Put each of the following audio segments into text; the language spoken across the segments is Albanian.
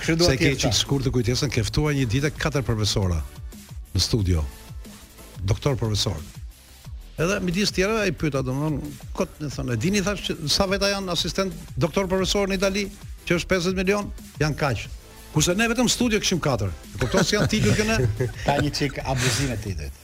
Kështu dua ti. Se ke çik shkurtë kujtesën, ke ftuar një ditë katër profesora në studio. Doktor profesor. Edhe midis të tjerave i pyeta domthon kot më thonë, e dini thash sa veta janë asistent doktor profesor në Itali, që është 50 milion, janë kaq. Kurse ne vetëm në studio kishim katër. E kupton se janë tituj këta? Ka një çik abuzim me titujt.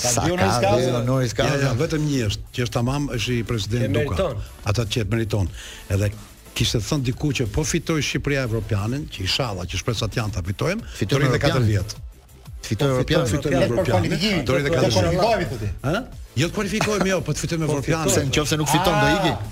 Sa ka dhe honoris kauza, vetëm një është, që është tamam është president Duka. Ai që e meriton. Edhe kishte thënë diku që po fitoj Shqipëria Evropianin, që inshallah që shpresat janë ta fitojmë, fitojmë edhe 4 vjet. Fitojmë Evropian, fitojmë Evropian. Do të kualifikohemi thotë. Ë? Jo të kualifikohemi jo, po të fitojmë Evropian. Se nëse nuk fiton do ah! ikim.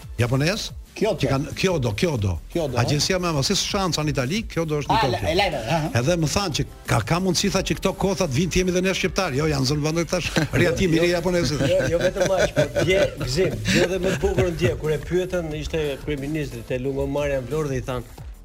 Japonez? Kyodo që kanë, Kyodo, Kyodo. Kyodo. Agjencia më e madhe, siç është ANSA në Itali, Kyodo është në Tokio. Ai lajmë. Edhe më thanë që ka ka mundësi tha që Kyodo tha të vinë të jemi dhe ne shqiptar. Jo, janë zënë vendet tash. Riatim i jo, japonezit. Jo, jo vetëm aq, po dje Gzim, dje dhe më bukur dje kur e pyetën ishte kryeministri te Lungomarja në Vlorë dhe i thanë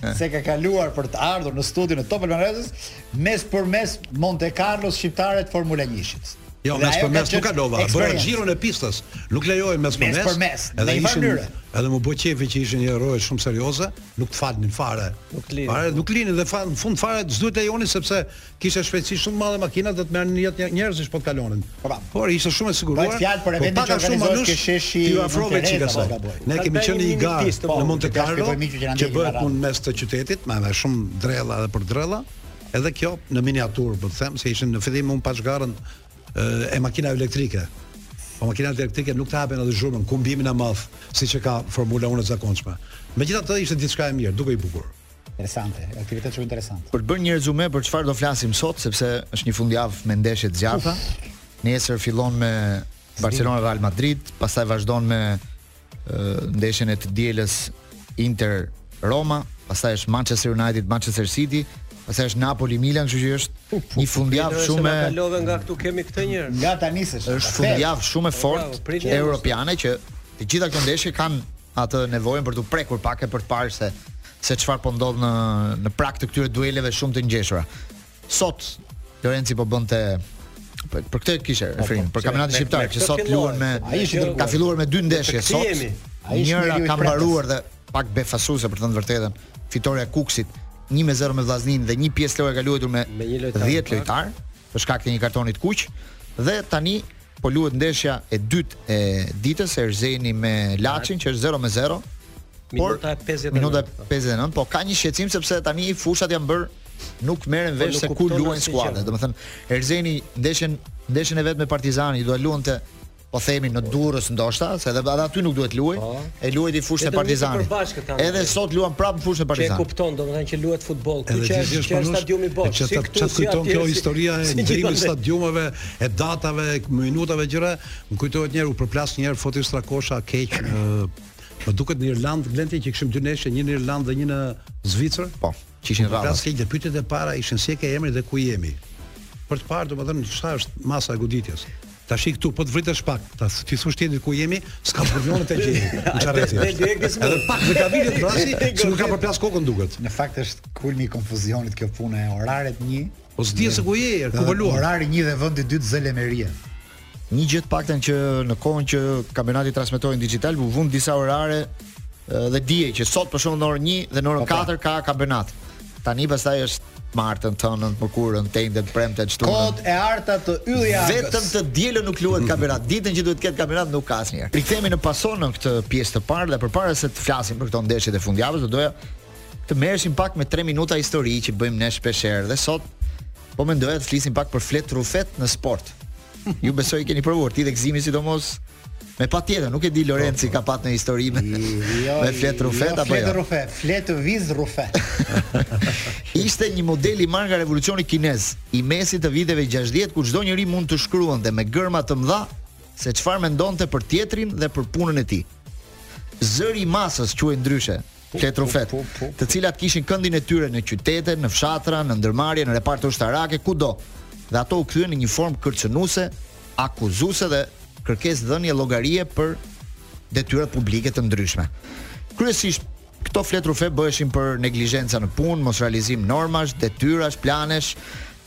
Albert. Se ka kaluar për të ardhur në studion e Top Albania Radios mes përmes Monte Carlos shqiptare të Formula 1-shit. Jo, mes përmes nuk kalova, bëra xhiron e pistës. Nuk lejohej mes përmes. Mes përmes, edhe ishin edhe m'u bë qefi që ishin një roje shumë serioze, nuk të falnin fare. Nuk të linin. Fare nuk linin dhe fare në fund fare s'duhet të lejonin sepse Kishte shpejtësi shumë të madhe makinat do të merrnin jetë nje- njerëzish po të kalonin. Po pra, Por ishte shumë e siguruar. Bëhet fjalë për po eventin që pak a shumë organizohet te sheshi t'i afrove Nënë Tereza, çik asaj, po s'gaboj. Ne Pastaj kemi qenë në jemi një në garë pistë, po, në Monte që t'ja Carlo, shpjegoj miqve që na që ndjekin bëhet nga nëpër radio. mes të qytetit, ma edhe shumë dredha edhe përdredha, edhe kjo në miniaturë, po të them se ishin në fillim unë pash garën e, e makina elektrike. Po makinat elektrike nuk të japin atë zhurmën, kumbimin e madh, siç e ka Formula 1 e zakonshme. Megjithatë ishte diçka e mirë, dukej bukur. Interesante, aktivitet shumë interesant. Për të bërë një rezume për çfarë do flasim sot, sepse është një fundjavë me ndeshje të zjarrta. Nesër fillon me Barcelona Real Madrid, pastaj vazhdon me ndeshjen e të dielës Inter Roma, pastaj është Manchester United Manchester City, pastaj është Napoli Milan, kështu që është një fundjavë shumë e kalove nga këtu kemi këtë një. Nga tani s'është. Është fundjavë shumë e fortë europiane që të gjitha këto ndeshje kanë atë nevojën për t'u prekur pak e për të parë se se çfarë po ndodh në në prag të këtyre dueleve shumë të ngjeshura. Sot Lorenci po bënte për, për këtë kishe po, referim, po, për kampionatin shqiptar që sot luan me ka filluar me dy ndeshje sot. Njëra ka mbaruar dhe pak befasuese për të thënë vërtetën, fitorja e Kukësit 1-0 me Vllazninë dhe një pjesë loje ka luajtur me 10 lojtar për shkak të një kartoni të kuq dhe tani Po luhet ndeshja e dytë e ditës Erzeni me Laçin që është 0 me 0. Por minuta 59. Minuta 59, po ka një shqetësim sepse tani fushat janë bër nuk merren po, vesh se ku luajnë skuadrat. Domethënë Erzeni ndeshjen ndeshjen e vet me Partizanin do luante po themi në Durrës ndoshta, se edhe edhe aty nuk duhet luaj, po. e luajti në fushën e Partizanit. Edhe sot luan prapë në fushën e Partizanit. Çfarë kuptimi, domethënë që luhet futboll, ku që është stadiumi bosh, si këtu si aty. Çfarë kuptimi kjo historia e ndrimit të stadiumeve? e datave, minutave gjëra, më kujtohet njëherë u përplas njëherë Foti Strakosha keq në Më duket në Irlandë, Glenti që kishim dy ndeshje, një në Irlandë dhe një në Zvicër. Po, që ishin radhazi. U përplas keq dhe pyetjet e para ishin si e ke emrin dhe ku jemi. Për të parë, domethënë, çfarë është masa e goditjes. Tash këtu po të vritesh pak, ta të thotë tjetri ku jemi, s'ka probleme të gjej. Çarrëti. Edhe pak me kabinë të rasi, që nuk ka përplas kokën duket. Në fakt është kulmi i konfuzionit kjo puna e orareve 1, Po s'dije se ku je, je ku po luan. Orari 1 dhe vendi 2 të zë lemeria. Një gjë të paktën që në kohën që kampionati transmetohej në Digitalb, u vun disa orare dhe dije që sot për shembull në orën 1 dhe në orën 4 po, po. ka kampionat. Tani pastaj është martën, të hënën, mërkurën, të enjten, premten, shtunën. Kohët e arta të Ylli Akës. Vetëm të dielën nuk luhet kampionat. Ditën që duhet të ketë kampionat nuk ka asnjë. Rikthehemi në Pasaporta në këtë pjesë të parë dhe përpara se të flasim për këto ndeshje të fundjavës, do doja të merreshim pak me 3 minuta histori që bëjmë ne shpesh herë dhe sot po mendoja të flisim pak për fletërrufetë në sport. Ju besoj keni provuar ti dhe Gëzimi sidomos më patjetër, nuk e di Lorenci po, po. ka pat ndonjë histori me, jo, me fletë jo, rrufetë jo, apo jo? Fletërrufe, fletë vizë rrufe. Ishte një model i marrë nga revolucioni kinez, i mesit të viteve 60 ku çdo njeri mund të shkruante me gërma të mëdha se çfarë mendonte për tjetrin dhe për punën e tij. Zëri i masës quhej ndryshe, fletërrufetë, të cilat kishin këndin e tyre në qytete, në fshatra, në ndërmarrje, në reparte ushtarake, kudo. Dhe ato u kthyen në një formë kërcënuese, akuzuese dhe kërkesë dhënie llogarie për detyrat publike të ndryshme. Kryesisht këto fletërrufe bëheshin për neglizhenca në punë, mosrealizim normash, detyrash, planesh,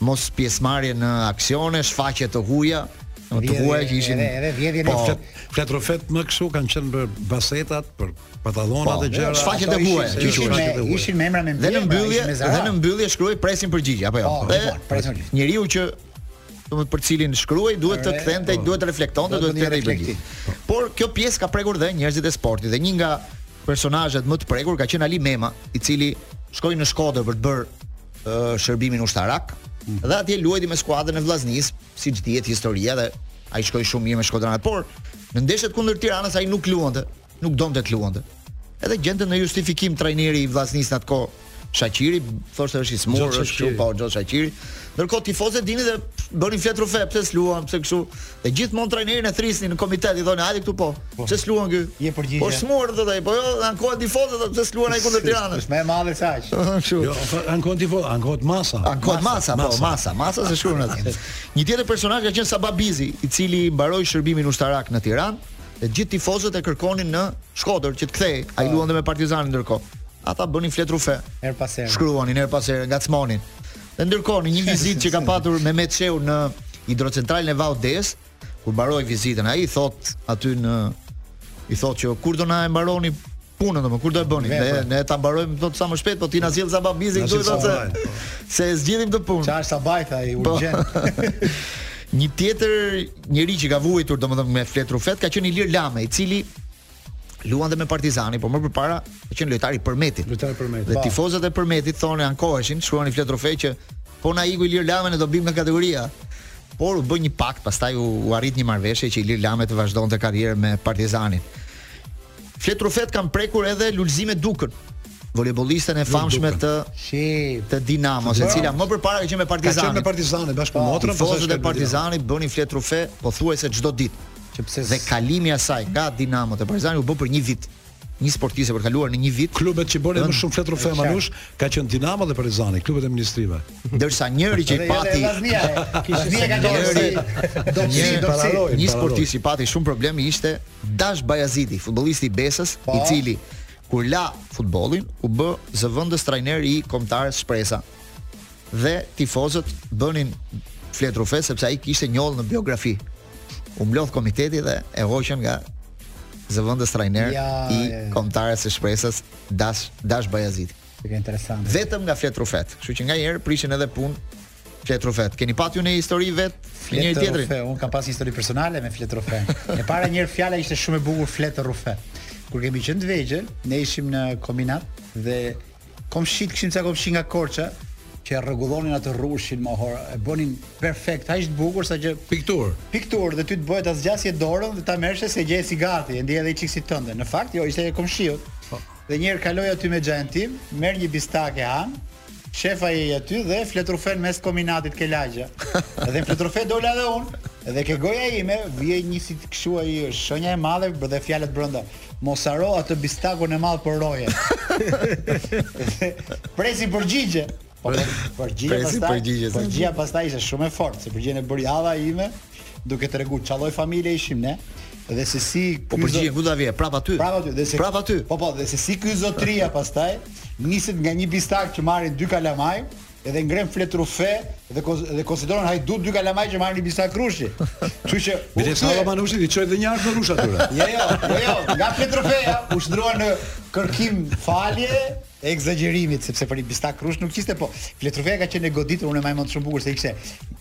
mospjesëmarrje në aksione, shfaqje të huaja, të huaja që ishin edhe vjedhje në po, fletërrufetë më kështu kanë qenë për basetat, për Pantallona po, dhe gjëra. Shfaqjet e huaja, që ishin me ishin me emra me mbiemra. Dhe në pra, mbyllje, dhe në mbyllje shkruhej presim përgjigje apo jo. Po, dhe presin. Njeriu që domethënë për cilin shkruhej duhet të kthente, po. duhet të reflektonte, duhet të reflektojë. Por kjo pjesë ka prekur dhe njerëzit e sportit dhe një nga personazhet më të prekur ka qenë Ali Mema, i cili shkoi në Shkodër për të bërë uh, shërbimin ushtarak mm. dhe atje luajti me skuadrën e Vllaznisë, siç dihet historia dhe ai shkoi shumë mirë me Shkodranat, por në ndeshjet kundër Tiranës ai nuk luante. nuk donte të luante. Edhe gjente një justifikim trajneri i Vllaznisë në atë kohë, Shaqiri, thoshte është i smur, është kështu po Xhevdet Shaqiri. Ndërkohë tifozët dinin dhe bënin fletërrufe, pse s'luan, pse kështu. Dhe gjithmonë trajnerin e thërrisnin në komitet i thonë, "Hajde këtu po. po. Pse s'luan ky?" Jep përgjigje. Po i smur thotë ai, po jo, ankohen tifozët, pse s'luan ai kundër Tiranës. Është më e madhe se aq. Kështu. Jo, ankohen tifozët, ankohet masa. Ankohet masa, po, masa, masa s'e shkruan atë. Një tjetër personazh ka qenë Sabah Bizi, i cili mbaroi shërbimin ushtarak në Tiranë Dhe gjithë tifozët e kërkonin në Shkodër që të kthehej. Ai po. luante me Partizanin ndërkohë. Ata bënin fletërrufe. Her pas herë. Shkruanin her pas herë, ngacmonin. Dhe ndërkohë në një vizitë që ka patur Mehmet Shehu në hidrocentralin e Vaut të Dejës, kur mbaroi vizitën, ai i thot atyre, i thot që kur do na e mbaroni punën domethënë kur do e bëni ne ne ta mbarojmë thotë sa më shpejt po ti na sjell Sabah Bizin këtu thotë se e zgjidhim këtë punë çfarë Sabahut ai po. urgjent një tjetër njeri që ka vuajtur domethënë me fletërrufet ka qenë Ilir Lame i cili luante me Partizanin, por më përpara ka qenë lojtar i Përmetit. Lojtar i Përmetit. Dhe tifozët e Përmetit thonë ankoheshin, shkruanin fletërrufe që po na iku Ilir Lame ne do biem nga kategoria. Por u bë një pakt, pastaj u, u arrit një marrëveshje që Ilir Lame të vazhdonte karrierën me Partizanin. Fletërrufet kanë prekur edhe Lulzime Dukën, volejbollisten e famshme të të Dinamos, e cila më përpara ka qenë me Partizanin. Ka qenë me Partizanin bashkë me po, motrën, po tifozët e Partizanit bënin fletërrufe pothuajse çdo ditë. Që pse dhe kalimi i saj nga Dinamo te Partizani u bë për një vit një sportiste për të kaluar në një vit. Klubet që bënë më shumë fletërrufe Manush ka qenë Dinamo dhe Partizani, klubet e ministrive. Ndërsa njëri që i pati kishte një ka dorë do të një sportist i pati shumë problem ishte Dash Bajaziti, futbollisti i Besës, po. i cili kur la futbollin u bë zëvendës trajner i Kombëtares Shpresa. Dhe tifozët bënin fletërrufe sepse ai kishte njollë në biografi. U mblodh komiteti dhe e hoqën nga zëvendës trajner ja, i Kombëtares së Shpresës Dash Dash Bajaziti. Është interesante. Vetëm nga fletërrufet, kështu që nganjëherë prishin edhe punë Fletërrufet. Keni pat ju një histori vet me njëri tjetrin? Fletërrufe, un kam pas histori personale me fletërrufet. e para një herë fjala ishte shumë e bukur fletërrufe. Kur kemi qenë të vegjël, ne ishim në kombinat dhe komshit kishim ca komshi nga Korça që e rregullonin atë rrushin në oborr, e bënin perfekt, aq të bukur sa që pikturë. Pikturë dhe ty të bëhej ta zgjasje dorën dhe ta merrje se gjë si gati, e ndjeje dhe çiksi tënde. Në fakt jo, ishte e komshiut. Po. Dhe një herë kaloj aty me xhajën tim, merr një bistak e han, Shef ai aty dhe fletërrufen mes kombinatit ke lagja. Dhe në fletërrufe dola dhe unë, dhe ke goja ime, vje një si të kështu ajo shenja e madhe dhe fjalët brënda. Mos harro atë bistakun e madh për drekë. Presim përgjigje. Po, përgjigje pastaj. Presim përgjigje. Përgjigja pastaj ishte shumë e fortë, se përgjigjen e bëri xhaja ime. duke tregu ça lloj familje ishim ne dhe se si po përgjigje ku do vije prap aty prap aty dhe se prap aty po po dhe se si ky zotria pastaj niset nga një bistak që marrin dy kalamaj edhe ngren fletërrufe dhe dhe dhe konsideron hajdut dy kalamaj që marrin bistak rrushi. Kështu që u dhe sa manushi ti çoj dhe një ardh në rrush aty. Jo, jo, jo, jo, nga fletërrufeja u shndërrua në kërkim falje e ekzagjerimi sepse për një bistak rrush nuk kishte po fletërrufeja ka qenë goditur unë mbaj mend shumë bukur se ishte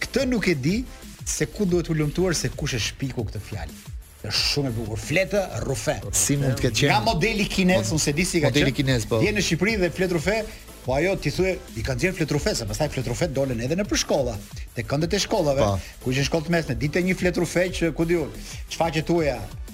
Këtë nuk e di se ku duhet hulumtuar se kush e shpiku këtë fjalë. Është shumë e bukur. Fletërrufe. Si mund të ketë qenë? Nga modeli kinez, unë s'e di si ka qenë. Modeli kinez po. Vjen në Shqipëri dhe fletërrufe, po ajo ti thue, i kanë gjet fletërrufe, se pastaj fletërrufe dolën edhe në shkolla, te këndet e shkollave, po. Kur ishim shkollë të mesme, dilte një fletërrufe që ku di un, shfaqje të huaja,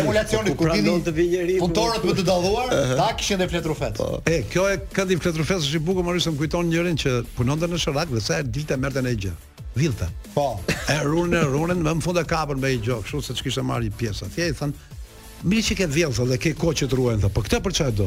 Emulacionit po, ku pra, dilin po. punëtorët më të dalluar, ta kishin dhe fletërrufet. Po. E, kjo e këndit fletërrufes është i bukur më mu seç më kujton njërin që punonte në Sharrë dhe sa herë dilte merrte një gjë. Vidhte. Po. E rujnë, e rujnë, më në fund e kapën me një gjë, kështu seç kishte marrë një pjesë atje, i thonë, Mirë që ke vjedhë, dhe ke kohë që të ruajnë, dhe, po këtë për ça e do?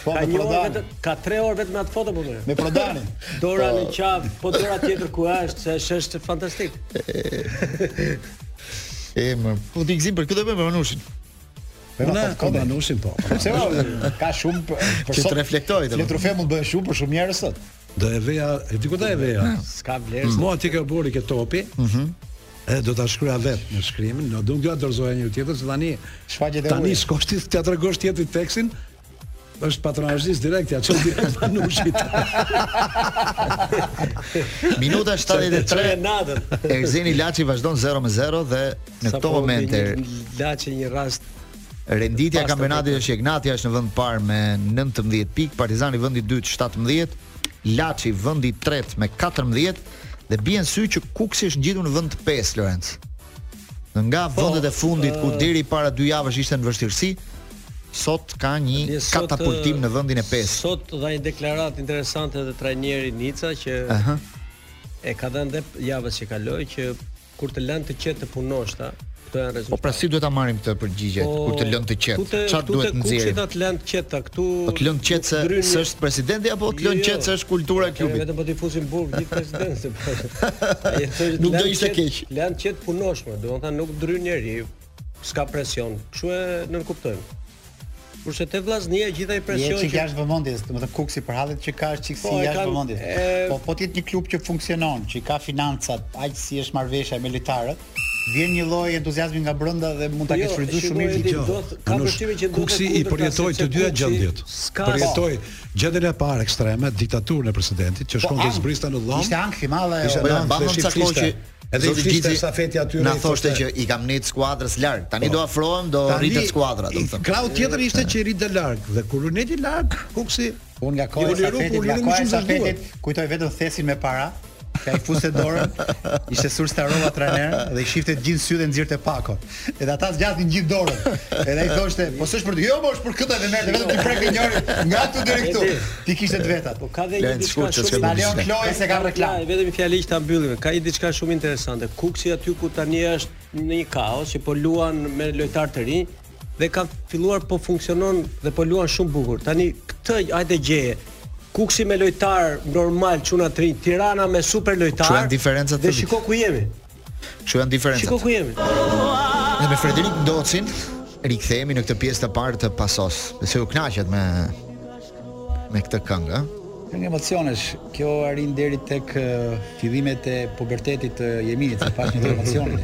Po ka një orë vetëm, ka 3 orë vetëm atë foto po thonë. Me Prodani. Dora po. në qafë, po dora tjetër ku është, se është është fantastik. E më, po ti Gzim për këtë me Manushin. Me na ka Manushin po. Pse ka shumë për sot. Që reflektoj. Fletërrufe mund bëhen shumë për shumë njerëz sot. Do e veja, e di ku do e veja. S'ka vlerë. Mo aty ke buri ke topi. Mhm. Mm e do ta shkruaja vet në shkrimin, nuk do ta dorëzoja një tjetër se tani shfaqjet e Tani s'ke ç'ti ja tregosh tjetrit tekstin, është patronazhist direkt, ja çon direkt Manushit. Minuta 73 ndërkohë. Erzeni Laçi vazhdon 0 me 0 dhe në këto momente Laçi një rast Renditja e kampionatit është Egnatia është në vend të parë me 19 pikë, Partizani vendi i dytë 17, Laçi vendi i tretë me 14 dhe bie në sy që Kuksi është ngjitur në vend të pestë Lorenc. Nga po, vendet e fundit ku deri para dy javësh ishte në vështirësi, sot ka një sot, katapultim në vendin e pestë. Sot dha një deklaratë interesante edhe trajneri Nica që Aha. e ka dhënë dhe javën që kaloi që Kur të lënë të qetë të punosh ta, këto janë rezultate. Po pra si duhet ta marrim këtë përgjigje po, kur të lënë të qetë? Çfarë duhet nxjerrim? Ku të lënë të qetë ty këtu? Po të lënë të qetë se s'është presidenti apo të lënë jo, jo. qetë se është kultura e klubit? Vetëm po t'i fusim burg gjithë presidentët. Nuk do ishte keq. Lënë të qetë punosh mo, domethënë nuk ndërhyn njeri. S'ka presion. Kështu e nënkuptojmë. Kurse te Vllaznia gjithë ai presion që jashtë vëmendjes, domethënë Kuksi për hallet që ka është çik si po, jashtë vëmendjes. E... Po po të jetë një klub që funksionon, që ka financat, aq si është marrveshja me lojtarët, vjen një lloj entuziazmi nga brenda dhe mund ta jo, kesh shfrytëzuar shumë mirë këtë. Jo, kam përshtypjen që Kuksi i përjetoi të dyja gjendjet. Përjetoi gjendjen e parë ekstreme, diktaturën e presidentit që po, shkonte zbriste në dhom. Ishte ankth i madh ajo. Ishte ankth i madh që Edhe Zoti Gjici Safeti aty na thoshte që i kam nejt skuadrës larg. Tani po. do afrohem, do rritet skuadra, do të them. Krahu tjetër ishte që i rri larg dhe kur rri larg, Kukësi un nga koha e Safetit, nga koha e Safetit, kujtoj vetëm thesin me para. Ku ai fuste dorën, ishte Sulstarova trajner dhe i shifte gjithë sytë e nxirrte pako. Edhe ata zgjasin gjithë dorën. Edhe ai thoshte, po s'është për të. Jo, po është për këtë edhe merrte vetëm ti prekë njëri nga këtu deri këtu. Ti kishte të vetat. Po ka dhe një diçka shumë ta lejon, Klo, se ka reklam. Ja, vetëm një fjalë që ta mbyllim. Ka një diçka shumë interesante. Kukësi aty ku tani është në një kaos që po luan me lojtarë të rinj dhe ka filluar po funksionon dhe po luan shumë bukur. Tani këtë hajde gjeje. Kukësi me lojtar normal çuna tri, Tirana me super lojtar. Ku janë diferencat. Dhe shiko ku jemi. Ku janë diferencat. Shiko ku jemi. Dhe me Frederik Ndocin rikthehemi në këtë pjesë të parë të Pasos. Nëse ju kënaqeni me me këtë këngë, ëh. Këngë emocionesh. Kjo arrin deri tek fillimet e pubertetit të Jeminit, se pas një lloj emocioni.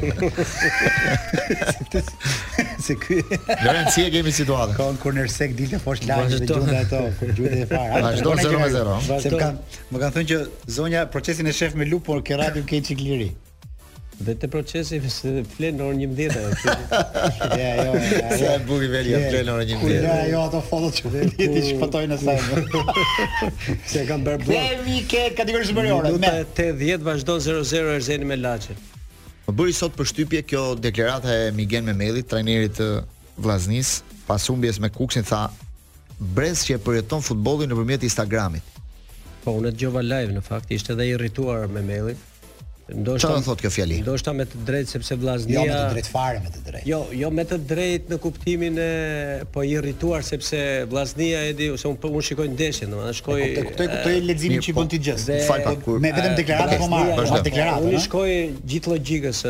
Se ky. Lorenc, si e kemi situatën? Kon kur në sek dilte fosh lajë të gjunda ato, gjunda e fare. Vazhdon 0-0. Se kanë Më kanë thënë që zonja procesin e shef me lup, por ke radio ke çik liri. Dhe te Procesi se flen në orën 11 apo. Ja, jo. Sa e bukur vëlla ja flen në orën 11. Ja, jo ato foto që vë ti shpëtoi në sa. Se kam bërë blok. Ne jemi ke kategoria superiore. Minuta 80 vazhdon 0-0 Erzeni me Laçin. Më bëri sot përshtypje kjo deklarata e Migen Memellit, trajnerit të Vllaznisë, pas humbjes me Kukësin tha, Brez që e përjeton futbollin nëpërmjet Instagramit. Po unë dëgjova live në fakt, ishte edhe i irrituar Memelli. Ndoshta Çfarë thotë kjo fjali? Ndoshta me të drejtë sepse Vllaznia Jo me të drejtë fare me të drejtë. Jo, jo me të drejtë në kuptimin e po i irrituar sepse Vllaznia e di ose unë po, unë shikoj ndeshjen, domethënë shkoj Kuptoj, kuptoj, kuptoj leximin që i po, bën ti gjësë. Fal pak por me vetëm deklaratë po marr, pas deklaratë. Unë shkoj drejt logjikës.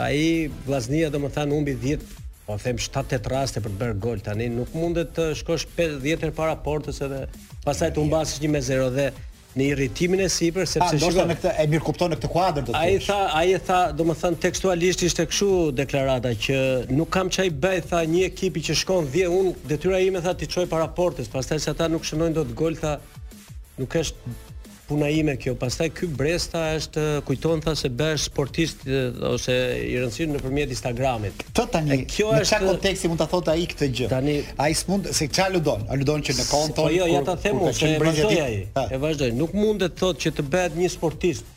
Ai Vllaznia domethënë humbi 10 Po them 7-8 raste për të bërë gol tani nuk mundet të shkosh 10 herë para portës edhe pastaj të humbasësh 1-0 dhe në irritimin e sipër sepse ah, shikon në këtë e mirë kupton në këtë kuadër do të thotë. Ai tha, ai e tha, domethënë tekstualisht ishte kështu deklarata që nuk kam ça i bëj tha një ekipi që shkon 10 un detyra ime tha t'i çoj para portës, pastaj se ata nuk shënojnë dot gol tha nuk është Puna ime kjo, pastaj ky brez tha është kujton tha se bëhesh sportist ose i rëndësishëm nëpërmjet Instagramit. Këtë tani e kjo në çfarë konteksti mund ta thotë ai këtë gjë? Tani ai s'mund se ça aludon, aludon që në konton. Po jo, ja ta them unë se e vazhdoi ai. E vazhdoi. Nuk mundet të thotë që të bëhet një sportist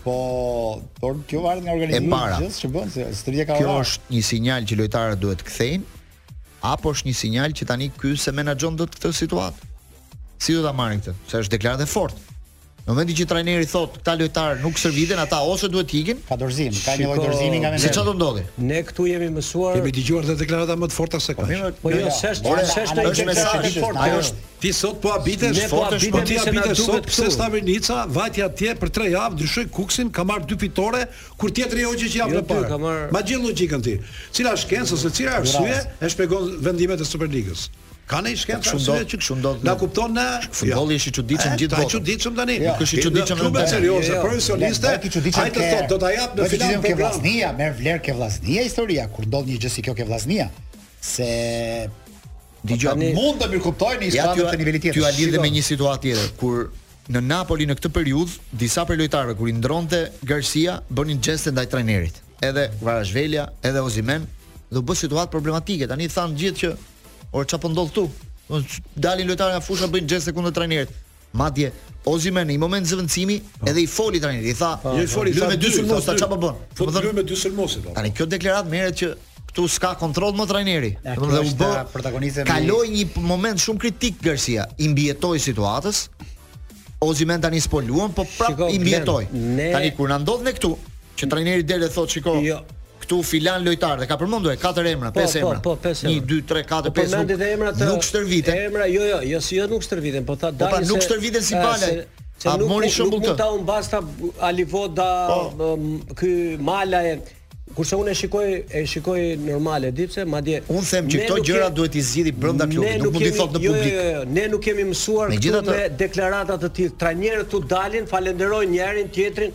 Po, por kjo varet nga organizimi i gjithë që bën se stria ka. Kjo është një sinjal që lojtarët duhet të kthejnë apo është një sinjal që tani ky s'e menaxhon dot këtë situatë. Si do ta marrin këtë? Se është deklaratë e fortë. Në momentin që trajneri thotë këta lojtarë nuk stërviten, ata ose duhet të ikin. Ka dorëzim, ka një lloj dorëzimi nga mendja. Si çfarë do ndodhi? Ne këtu jemi mësuar. Kemi dëgjuar dhe deklarata më të forta se kaq, po. Po jo, jo, jo. s'është, s'është një deklaratë e fortë. Ajo është Ti sot po habitesh ne po habitesh po ti habitesh sot këtu. pse s'ta merr Nica vajti atje për 3 javë ndryshoi Kukësin ka marr dy fitore kur tjetri hoqi që javë jo, më parë marr... ma gjen logjikën ti cila shkencë ose cila arsye e shpjegon vendimet e Superligës Ka një shkencë shumë do që shumë do na kupton na futbolli është i çuditshëm gjithë botën. Është i çuditshëm tani. Nuk është i çuditshëm vetëm tani. Serioze, jo, jo. profesioniste. Ai të thotë do ta jap në final për Vllaznia, merr vlerë ke Vllaznia, historia kur ndodh një gjë si kjo ke Vllaznia se Dëgjo, mund të mirëkuptoj në Islandë të nivelit tjetër. Ty ta lidh me një situatë tjetër kur në Napoli në këtë periudhë disa prej lojtarëve kur i ndërronte Garcia bënin gjeste ndaj trajnerit. Edhe Kvaratskhelia, edhe Osimhen dhe u bë situatë problematike. Tani thanë gjithë që ore çfarë po ndodh këtu? Dalin lojtarë nga fusha bëjnë gjeste kundër trajnerit. Madje Osimhen në një moment zëvendësimi po. edhe i foli trajnerit, i tha, po. "I foli luaj me dy sulmues, sa çfarë po bën?" Po thonë me dy sulmues. Tani kjo deklaratë merret që këtu s'ka kontroll më trajneri. Domethënë u bë protagonizëm. Kaloi një moment shumë kritik Garcia, i mbijetoi situatës. Osimhen tani s'po luan, po prap i mbijetoi. Tani kur na ndodh ne këtu, Që trajneri del e thotë shiko. Jo. Ktu filan lojtar dhe ka përmendur katër emra, po, pesë po, emra. Po, po, pesë emra. 1 2 3 4 5. Nuk, dhe emra të, nuk stërviten. Emra jo jo, jo si jo nuk stërviten, po tha dalë. Po pra nuk stërviten si palë. Se nuk, mori shumë këtë. Nuk mund ta humbasë Alivoda, po. ky Malaj, Kurse unë e shikoj, e shikoj normale, di pse, madje. Unë them që këto gjëra duhet i zgjidhi brenda klubit, nuk, nuk mund t'i thotë në jo, publik. Jo, jo, jo, ne nuk kemi mësuar këtu me deklarata të tillë. Trajnerët tu dalin, falënderojnë njërin tjetrin,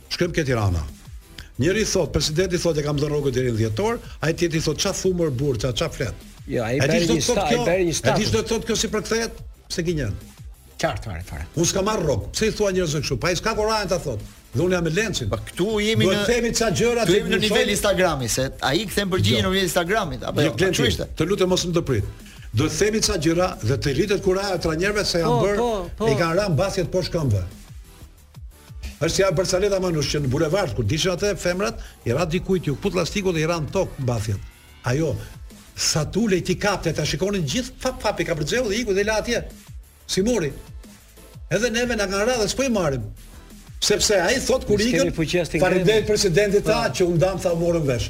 Shkrim ke Tirana. Njëri thotë, presidenti thotë e kam dhënë rrogën deri në dhjetor, ai tjetri thotë ça thu mor burr, ça ça flet. Jo, ai bëri një stat, ai bëri një stat. E di ç'do të thotë kjo si përkthehet? Pse gënjen? Qartë fare fare. Unë s'kam marr rrog. Pse i thua njerëzve kështu? Po ai s'ka kurajën ta thotë. Dhe unë jam me Lencin. Po këtu jemi në. Do të themi ca gjëra që në nivel Instagrami, se ai kthen përgjigje jo. në nivel Instagrami, apo jo? Kështu ishte. Të lutem mos më të prit. Do të themi ca gjëra dhe të rritet kuraja e trajnerëve se janë po, bërë po, po. i kanë rënë brekët poshtë këmbëve. Është si ajo barsaleta Manush që në bulevard kur dilnin ato femrat, i ra dikujt iu kput llastiku dhe i ranë në tokë mbathjet. Ajo sa t'ulej t'i kapte ta shikonin gjithë, fap fap i kapërxeu dhe iku dhe i la atje. S'i mori. Edhe neve na kanë rënë, s'po i marrim. Sepse ai thot kur ikën, faleminderit presidentit tha po. që u ndamë tha u morëm vesh.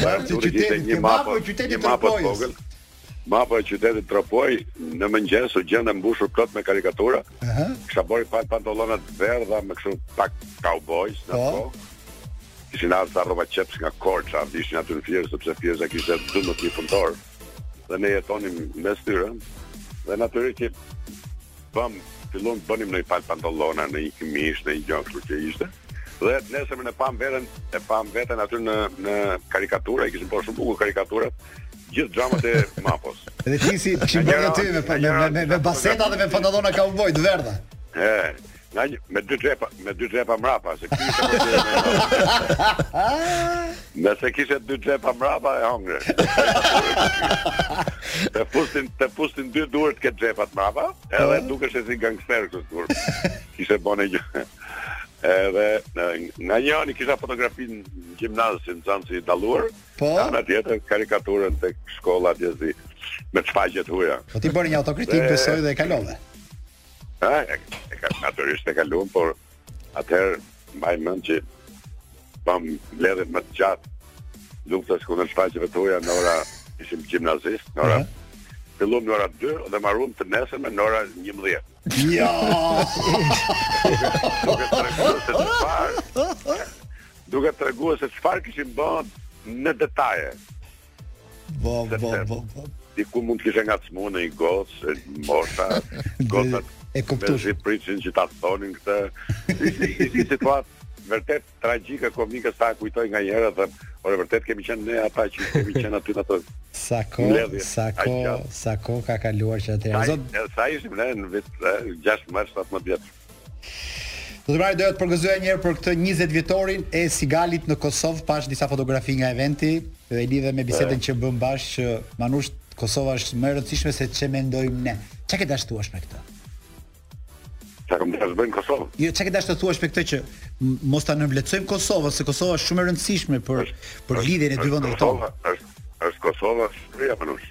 Sa të qytetit ke mapo e qytetit të Tropojës. Mapo e qytetit Tropojë në mëngjes u gjend mbushur plot me karikatura. Ëh. Uh -huh. Kisha bërë pak pantallona të verdha me kështu pak cowboys në atë kohë. Kishin ardhur ca rrobaqepës nga Korça, vishin aty në Fierzë sepse Fierza kishte 12 mijë punëtorë. dhe ne jetonim mes tyre dhe natyrisht që bëm fillon bënim një palë pantallona ndonjë këmishë ndonjë gjë kështu që ishte dhe nesërmen pamë veten e pamë veten aty në në karikatura i kishin bo shumë bukur karikaturat gjithë xhamat e mapos dhe ty si të kishin bërë aty me me me, me baseta dhe me pantallona kauboj të verdha e Nga një, me dy xhepa, me dy xhepa mrapa, se ky ishte problemi më i madh. Nëse kishe dy xhepa mrapa e hongre. Të fusje, të fusje dy duart ke xhepat mrapa, edhe po. dukesh si gangster kështu. Kishe bën gjë. Edhe nga një anë kisha fotografinë në gjimnaz si nxënësi i dalluar. Po. Nga ana tjetër karikaturën tek shkolla atje si me çfaqje të huaja. Po ti bëre një autokritikë, besoj dhe e kalove. Ha, e, e ka natyrisht e kaluam, por atëherë mbaj mend që bam mbledhjen më të gjatë të luftës kundër shfaqjeve të huaja në ora ishim gjimnazistë, në ora filluam në ora 2 dhe mbaruam të nesërmen në ora 11. Ja. Duke treguar se çfarë duke treguar se çfarë kishim ban në detaje. Bo, bo, bo, bo. Dikush mund të kishte ngacmu një gocë, e mosha, gocat, e kupton. Me zi pritin që ta thonin këtë. Ishte situatë vërtet tragjikomike, sa e kujtoj nganjëherë, dhe Por vërtet kemi qenë ne ata që kemi qenë aty në ato. Sa ko, sa ko, sa ko ka kaluar që atëherë. Zot, sa ishim ne në vit 16 17. Domethënë doja të përgëzoja një herë për këtë 20 vjetorin e Sigalit në Kosovë, pashë disa fotografi nga eventi dhe lidhur me bisedën që bëmë bashkë që Manush Kosova është më e rëndësishme se ç'e mendojmë ne. Çka ke dashur thua me këtë? Ça kam dashur bëj në Kosovë? Jo, çka ke dashur thua me këtë që mos ta nënvlerësojmë Kosovën, se Kosova është shumë e rëndësishme për për lidhjen e dy vendeve tona. Është është Kosova, ja Manush.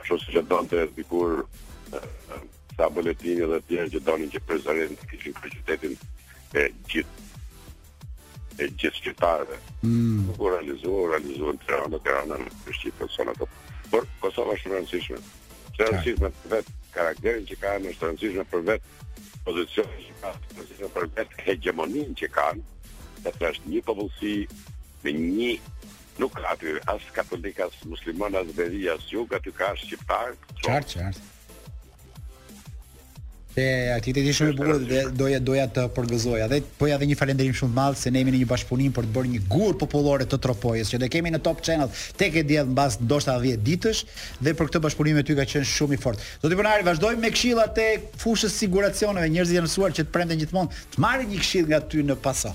Ashtu si që donte dikur Isa Boletini dhe të tjerë që donin që Prizrenin ta kishin kryeqytetin e gjithë e gjithë shqiptarëve. Mm. Nuk u realizua, u realizua në Tiranë, në Tiranë, në Prishtinë, në Sona, të... Por, Kosova është rëndësishme. Është rëndësishme për vetë karakterin që kanë, është rëndësishme për vetë pozicionin që kanë, është rëndësishme për vetë hegjemoninë që kanë, dmth është një popullsi me një Nuk ka aty as katolik, as musliman, as veri, as jug, aty ka shqiptar. Qartë, qartë. Te aktiviteti shumë i bukur dhe doja doja të përgëzoja. Dhe po ja dhe një falënderim shumë të madh se ne jemi në një bashkëpunim për të bërë një lugë popullore të Tropojës që do kemi në Top Channel tek E Diell mbas ndoshta 10 ditësh dhe për këtë bashkëpunim me ty ka qenë shumë i fortë. Zoti Ponari, vazhdojmë me këshillat e fushës së siguracioneve, njerëzit janë mësuar që të premten gjithmonë të marrin një këshillë nga ty në Pasonja.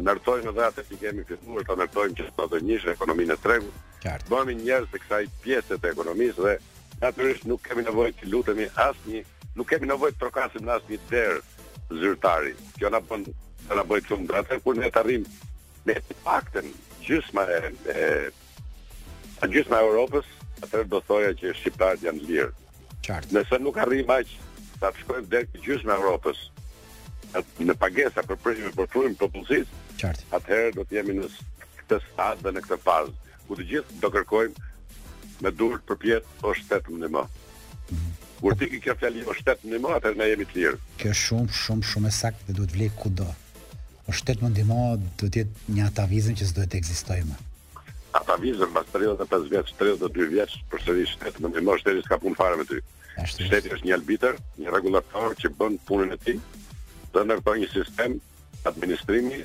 Ndërtojmë edhe atë që kemi filluar ta ndërtojmë që sot të njësh ekonominë e tregut. Qartë. Bëhemi njerëz të kësaj pjese të ekonomisë dhe natyrisht nuk kemi nevojë t'i lutemi asnjë, nuk kemi nevojë të trokasim në asnjë derë zyrtari. Kjo na bën të na bëjë shumë atë kur ne të arrijmë me të paktën gjysma e, e gjysma e Europës, atëherë do thoja që shqiptarët janë lirë. Qartë. Nëse nuk arrijmë aq sa të shkojmë deri te gjysma e Evropës në pagesa për prime për frymë popullsie, atëherë do të jemi në këtë stad dhe në këtë fazë, ku të gjithë do kërkojmë me duar përpjetë o shtet më ndihmo. Mhm. Kur të ikë kjo fjali o shtet më ndihmo, atëherë ne jemi të lirë. Kjo shumë, shumë, shumë e saktë dhe do të vlejë kudo. O shtet më ndihmo do të jetë një atavizëm që s'do të ekzistojë më. Atavizëm pas 35 vjetësh, 32 vjet, përsëri shtet më ndihmo shteti s'ka punë fare me ty. Ashtu është. Shteti është një arbitër, një rregullator që bën punën e tij. Do ndërtojë një sistem administrimi,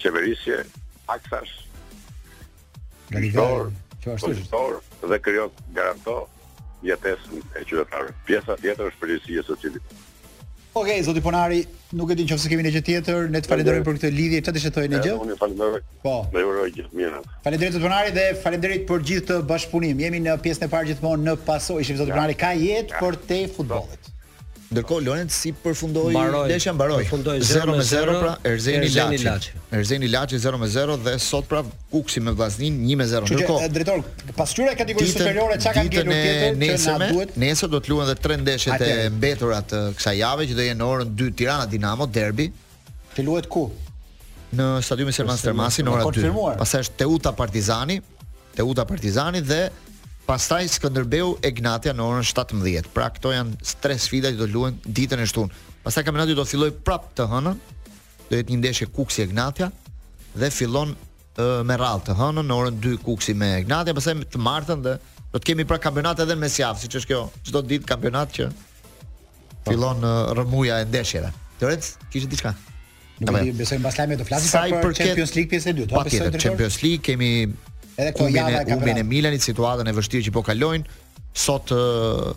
qeverisje, taksash. Në nivel që ashtu është. Dhe krijon garanto jetesën e qytetarëve. Pjesa tjetër është përgjegjësia e secilit. Ok, zoti Ponari, nuk e di nëse kemi ndonjë gjë tjetër, ne të falenderojmë për këtë lidhje, çfarë do të thoje ndonjë gjë? Unë falenderoj. Po. Ju uroj gjithë të mirat. Faleminderit zoti Ponari dhe faleminderit për gjithë këtë bashkëpunim. Jemi në pjesën e parë gjithmonë në paso, ishim me zotin Ponari ka jetë përtej futbollit. Ndërkohë Lorenc si përfundoi ndeshja mbaroi 0 me 0 pra Erzeni Laçi. Erzeni Laçi 0 me 0 dhe sot pra Kukësi me Vllazninë 1 me 0. Ndërkohë drejtor pasqyra e Kategorisë Superiore a ka ndonjë gjë tjetër që na duhet. Nesër do të luhen edhe tre ndeshjet e mbetura të kësaj jave që do jenë në orën 2 Tirana Dinamo derbi. Që luhet ku? Në stadiumin Selman Stërmasi në orën 2. Pastaj është Teuta Partizani, Teuta Partizani dhe pastaj Skënderbeu Egnatia në orën 17. Pra këto janë tre sfida që do të luhen ditën e shtunë. Pastaj kampionati do të fillojë prapë të hënën. Do jetë një ndeshje Kukësi Egnatia dhe fillon uh, me radhë të hënën në orën 2 Kukësi me Egnatia, pastaj të martën dhe do të kemi pra kampionat edhe në mesjavë, siç është kjo. Çdo ditë kampionat që fillon uh, rrëmuja e ndeshjeve. Lorenz, kishe diçka? Nuk e di, besoj mbas lajmit do flasim dhe për Champions League pjesës së dytë. Po tjetër, Champions League kemi edhe këtë javë ka humbjen e Milanit, situatën e vështirë që po kalojnë. Sot uh,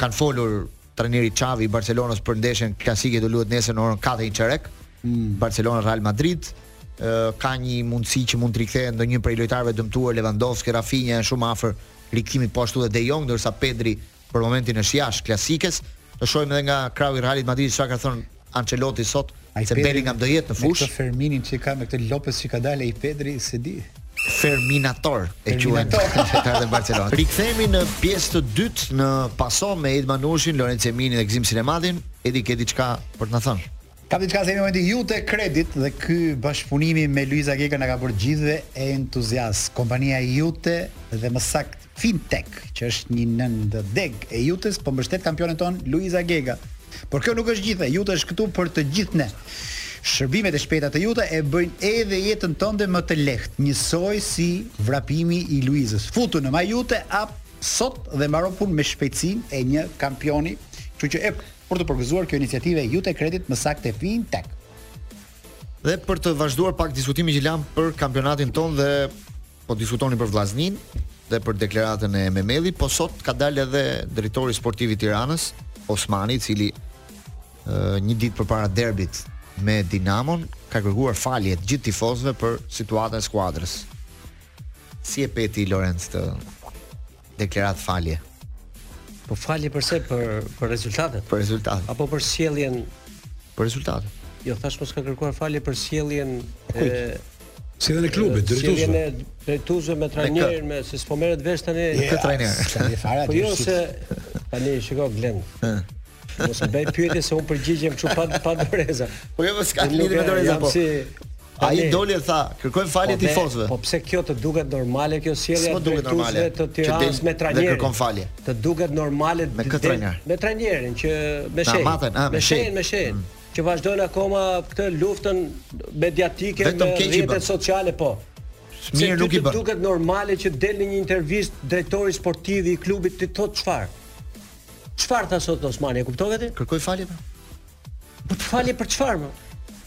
ka folur trajneri Xavi i Barcelonës për ndeshjen klasike do luhet nesër në orën 4 e çerek. Mm. Barcelona Real Madrid uh, ka një mundësi që mund të rikthehet ndonjë prej lojtarëve të dëmtuar Lewandowski, Rafinha janë shumë afër rikthimit po ashtu dhe De Jong, ndërsa Pedri për momentin është jashtë klasikes. Do shohim edhe nga krahu i Realit të Madridit çfarë ka thënë Ancelotti sot tha se Bellingham do jetë në fushë. Me këtë Ferminin që ka me këtë Lopez që ka dalë i Pedri, s'e di. Ferminator e quhen ata në Barcelonë. Rikthehemi në pjesë të dytë në Paso me Edi Manushin, Lorenc Jeminin dhe Gëzim Sinematin. Edi ke diçka për të na thënë? Kam diçka se është momenti Iute Credit dhe ky bashkëpunimi me Luiza Gegën na ka bërë të gjithëve entuziastë. Kompania Iute dhe më saktë Fintech, që është një nëndegë e Iutes, po mbështet kampionen tonë Luiza Gega. Por kjo nuk është gjitha, Iute është këtu për të gjithë ne. Shërbimet e shpejta të Iute e bëjnë edhe jetën tënde më të lehtë, njësoj si vrapimi i Luizës. Futu në MyIute app sot dhe mbaro punën me shpejtësinë e një kampioni, kështu që e Për të përgëzuar kjo iniciativë e Iute Credit më saktë e Fintech. Dhe për të vazhduar pak diskutimin që lamë për kampionatin tonë dhe po diskutoni për Vllazninë dhe për deklaratën e Memellit, po sot ka dalë edhe drejtori sportiv i Tiranës, Osmani, i cili ë një ditë përpara derbit me Dinamon ka kërkuar falje te gjithë tifozëve për situatën e skuadrës. Si e pe ti Lorenc këtë Deklaratë falje? Po falje përse për për rezultatet? Për rezultatet. Apo për sjelljen për rezultatet. Jo, thashë mos ka kërkuar falje për sjelljen e Sjelljen e klubit, drejtuesve. Sjelljen e drejtuesve me trajnerin, me se s'po merret vesh tani. Me këtë trajner. Po jo se tani shiko Glen. Mos më bëj pyetje se unë përgjigjem kështu pa pa doreza. Po jo, s'ka lidhje me doreza po. Ai doli e tha, kërkoj falje po tifozëve. Po pse kjo të duket normale kjo sjellja e drejtuesve të Tiranës me trajnerin? Kërkon falje. Të duket normale me këtë trajner. Me trajnerin që me Shehin. Ah, me Shehin, me Shehin. Mm. Që vazhdojnë akoma këtë luftën mediatike në rrjetet sociale, po. Mirë nuk i bën. Të duket normale që del në një intervistë drejtori sportiv i klubit të thotë çfarë? Çfarë tha sot Osmani, e kuptove ti? Kërkoj falje pra. Po de falje për çfarë më?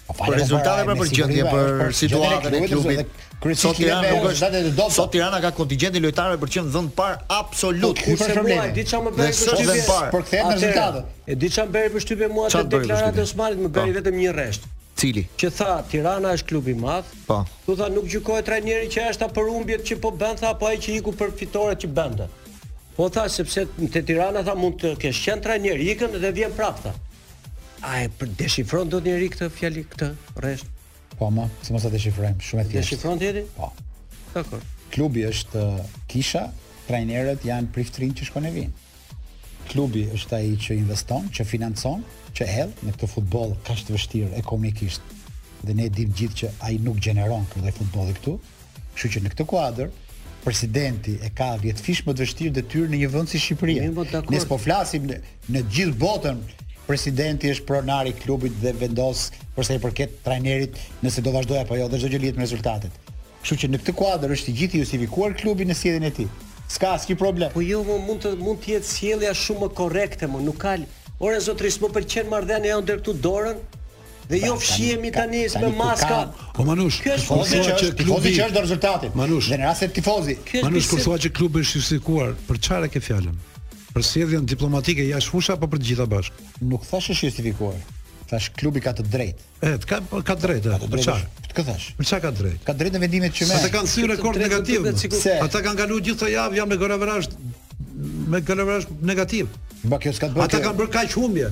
Po për rezultate pra për gjendje për situatën e klubit. Sot Tirana nuk është kaq e dobët. Sot Tirana ka kontingjent lojtarësh për të qenë vend i parë absolut. Po, Kurse mua e di çfarë më bëri përshtypje po u kthyen rezultatet. E di çfarë më bëri përshtypje mua te deklarata e Osmanit më bëri po. vetëm një rresht. Cili? Që tha Tirana është klub i madh. Po. Këtu tha nuk gjykohet trajneri që është për humbjet që po bën tha apo ai që iku për fitoret që bënte. Po tha sepse te Tirana tha mund të kesh qen trajner, ikën dhe vjen prap tha. A e deshifron dot njeri këtë fjali këtë rresht? Po ma, si mos e deshifrojmë, shumë e thjeshtë. Deshifron ti? Po. Dakor. Klubi është uh, kisha, trajnerët janë priftërinjtë që shkojnë e vinë. Klubi është ai që investon, që financon, që hedh lekë në këtë futboll kaq të vështirë ekonomikisht. Dhe ne dimë gjithë që ai nuk gjeneron këtu futbolli këtu. Kështu që në këtë kuadër, presidenti e ka dhjetëfish më të vështirë detyrë në një vend si Shqipëria. Po, ne s'po flasim në, në gjithë botën presidenti është pronar i klubit dhe vendos për sa i përket trajnerit nëse do vazhdojë apo jo dhe çdo gjë lidhet me rezultatet. Kështu që në këtë kuadër është i gjithë i justifikuar klubi në sjelljen e tij. S'ka asnjë problem. Po jo, më mund të mund të jetë sjellja shumë më korrekte, më nuk ka. Ore zotëri, s'më pëlqen marrëdhënia jonë deri këtu dorën. Dhe jo fshihemi tani me maska. Po Manush, kjo është kurse që është tifozi që është do rezultatin. Manush, në rast se tifozi. Manush kur thua që klubi është justifikuar, për çfarë ke fjalën? Për sjelljen diplomatike jashtë fushe apo për të gjitha bashkë? Nuk thashë është justifikuar. Thashë klubi ka të drejtë. E, ka po, ka drejtë. Për çfarë? Të thashë? Për çfarë ka drejtë? Ka drejtë në vendimet që merr. Ata kanë si rekord negativ. Ata kanë kaluar gjithë këto javë janë me golaverazh me golaverazh negativ. Ba kjo s'ka bërë. Ata kanë bërë kaq humbje.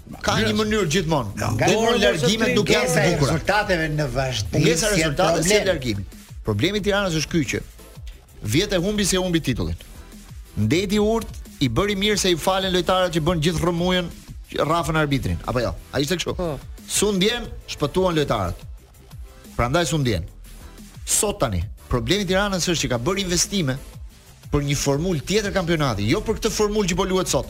Ka një mënyrë gjithmonë. Gjithmonë largimet nuk janë të bukura. Rezultateve në vazhdim. Pengesa e rezultateve si largimi. Problemi i Tiranës është ky që vjet e humbi se humbi titullin. Ndejti urtë i bëri mirë se i falen lojtarët që bënë gjithë rrëmujën rrahën arbitrin, apo jo? A ishte kështu? Po. S'u ndjenë, shpëtuan lojtarët. Prandaj s'u ndjenë. Sot tani, problemi i Tiranës është që ka bërë investime për një formulë tjetër kampionati, jo për këtë formulë që po luhet sot.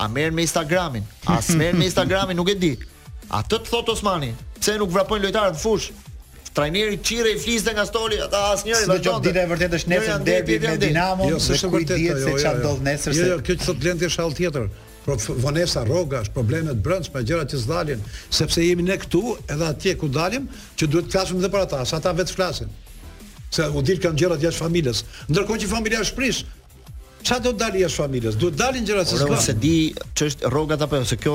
A merren me Instagramin? A s'merren me Instagramin, nuk e di. A të të thotë Osmani, pse nuk vrapojnë lojtarët në fushë? Trajneri çirre i fliste nga stoli, ata asnjëri do të thotë dita e vërtetë është nesër derbi me Dinamo, jo, se ku dihet se jo, çfarë jo, jo. ndodh nesër. Jo, jo, kjo që thotë Blendi është hall tjetër. Po vonesa rrogash, probleme të brendshme, gjëra që s'dalin, sepse jemi ne këtu, edhe atje ku dalim, që duhet të flasim edhe për ata, sa ata vetë flasin. Se u dilkan gjërat jashtë familjes. Ndërkohë që familja është prish, Çfarë do të dalë jashtë familjes? Do të dalin gjëra se s'ka. Unë s'e di ç'është rrogat apo jo, se kjo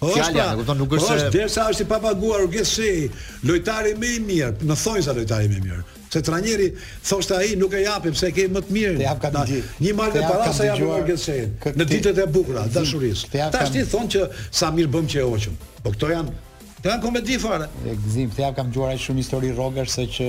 po, fjalë pra, janë, kupton, nuk është po, se është derisa është i papaguar Urges Shej, lojtari më i mirë, në thonjëza lojtari më i mirë. Se trajneri thoshte ai nuk e japim se e kemi më të mirë. Të jap ku e di. Një mal të para se japim Urges Shej. Në ditët e bukura të dashurisë. Tash ti thon që sa mirë bëmë që e hoqëm. Po këto janë Të janë komedi fare. Gëzim, të jam kam dëgjuar shumë histori rrogash se që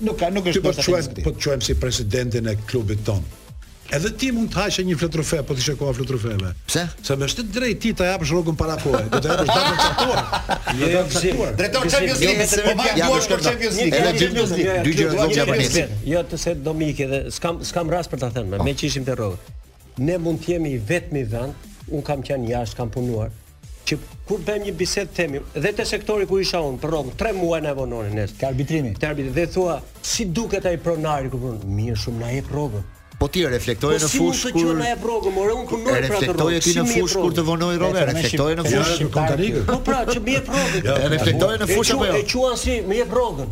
Nuk ka, nuk është dorë të Po të quajmë si presidentin e klubit tonë. Edhe ti mund të hash një flutrofe, po të ishte koha flutrofeve. Pse? Se me ç'të drejtë ti ta japësh rrogën para kohe, do të japësh datën e caktuar. Jo, jo, jo. Drejtor Champions League, se po marr duar për Champions League. Edhe Champions League. Dy gjëra do të japësh. Jo, të se do mi ikë edhe s'kam s'kam rast për ta thënë, me që ishim te rrogë. Ne mund të jemi i vetmi vend, un kam qenë jashtë, kam punuar, që kur bëjmë një bisedë themi dhe te sektori ku isha unë për rrogë 3 muaj na vononin ne te arbitrimi te arbitrimi dhe thu si duket ai pronari ku punon mirë shumë na jep rrogën Po ti reflektoje po në fushë kur na jep rrogën, more un punoj për atë rrogë. Reflektoje ti në fushë kur të vonoi rrogë, reflektoje në fushë kur kontarikë. Po pra, që më jep rrogën. Reflektoje në fushë apo jo? E quan si më jep rrogën.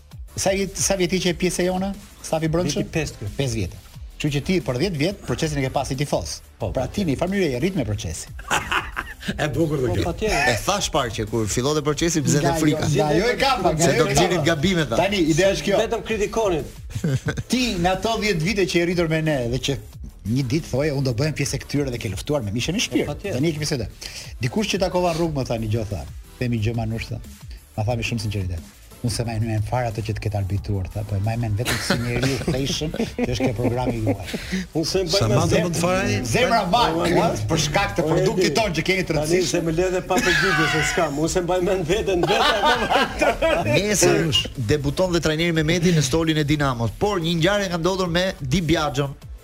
Sa vjet sa vjet që je pjesë jona? Sa vjet brenda? Vjet 5 këtu. 5 vjet. Kështu që ti për 10 vjet procesin e ke pasi tifoz. Po, pra po, ti në njëfarë mënyre je rrit me procesin. e bukur do po, kjo. E thash parë që kur fillonte procesi pse kjo frika. Ja jo e kam, ja jo. Do gjeni gabime tha. Tani ideja është kjo. Vetëm kritikoni. Ti në ato 10 vite që je rritur me ne dhe që një ditë thoje unë do bëhem pjesë e këtyre dhe ke luftuar me mish e me shpirt. Po, Tani e kemi se Dikush që takova në rrugë më tha një gjë tha. Them një gjë Manush tha. Ma tha me shumë sinqeritet. Unë se maj men fare atë që të ketë arbitruar tha, po e maj men vetëm si njeriu fashion që është ke programi juaj. Unë se maj men fare atë që të Zemra majnë, për shkak të produktit tonë që keni të rëndësishëm. Unë se më le dhe pa përgjigje se s'kam, unë se maj men veten, veten, veten. Mesi debuton dhe trajneri Mehmeti në stolin e Dinamos, por një ngjarje ka ndodhur me Di Biaxhon,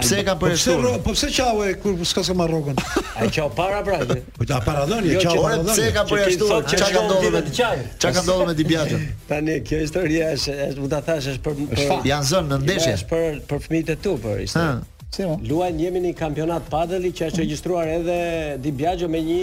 Pse e ka përjashtuar? Po pse po pse çau e kur s'ka s'e merr rrogën? Ai çau para pra. Po ta para dhënë, jo, çau para dhënë. Pse e ka përjashtuar? Çka ka ndodhur me çaj? Çka ka ndodhur me Di Biaxhon? Tani kjo histori është, është mund ta thush është për për janë zënë në ndeshje. Është për për fëmijët e tu për ishte. Luajmë jemi në kampionat padeli që është regjistruar edhe Di Biaxho me një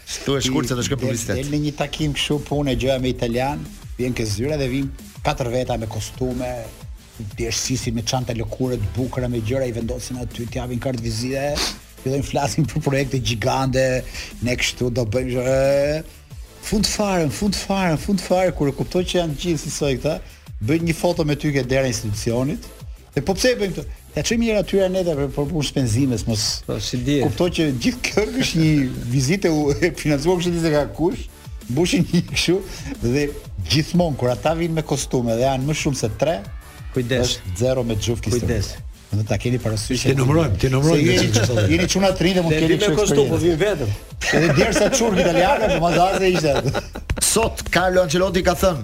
Thuaj shkurt se do shkoj publicitet. Del në një takim kështu punë gjëja me italian, vjen ke zyra dhe vin katër veta me kostume, xhelsi, me çanta lëkure të bukura me gjëra i vendosin aty, të japin kartëvizita, fillojnë flasin për projekte gjigande, ne kështu do bëjmë zhë... fund fare, fund fare, fund fare kur e kuptoj që janë gjithë kësisoj këta, bëjnë një foto me ty ke dera institucionit, E po pse e bëjnë këtë? Ja çojmë njërit atje anej edhe për për punë shpenzimesh mos. Po si di. Kuptoj që gjithë kjo është një vizitë e financuar kështu diku kush mbushin një kështu dhe gjithmonë kur ata vijnë me kostume dhe janë më shumë se 3 kujdes është zero me xhufkë kujdes Do ta keni parasysh. T'i numërojmë, t'i numërojmë me çfarë thotë. Jeni çuna të rinj, mund të keni çfarë. Kur vjen vetëm. Edhe derisa çurk italiane, domethënë ishte. Sot Carlo Ancelotti ka thënë,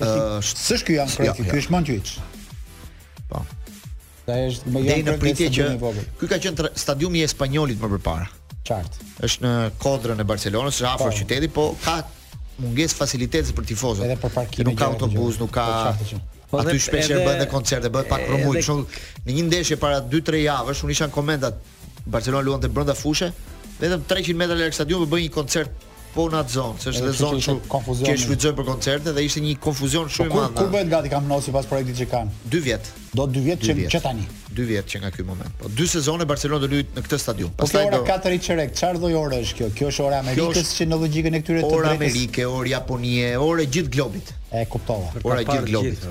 Është s'është ky Johan Krojfi, ky është Montjuic. Po. Sa është më janë në pritje që ky ka qenë stadiumi i Espanjolit më përpara. Qartë. Është në kodrën e Barcelonës, është afër po. qytetit, po ka mungesë facilitetesh për tifozët. Edhe për parkime. Nuk ka autobus, nuk ka. Po, po aty shpesh edhe... bëhen dhe koncerte, bëhet pak rrëmujë, kështu në një ndeshje para 2-3 javësh, unë isha në komentat Barcelona luante brenda fushe, vetëm 300 metra larg stadiumit bëhej një koncert po në atë zonë, se është dhe zonë që konfuzion. Që shfrytëzojnë për koncerte dhe ishte një konfuzion shumë po i madh. Kur bëhet gati Camp Nou sipas projektit që kanë? 2 vjet. Do 2 vjet që që tani. 2 vjet që nga ky moment. Po 2 sezone Barcelona do luajë në këtë stadium. Po Pastaj ora 4 e çerek, çfarë lloj ore është kjo? Kjo është ora e Amerikës që në logjikën e këtyre të drejtës. Ora Amerike, ora Japonie, ora gjithë globit. E kuptova. Ora gjithë globit.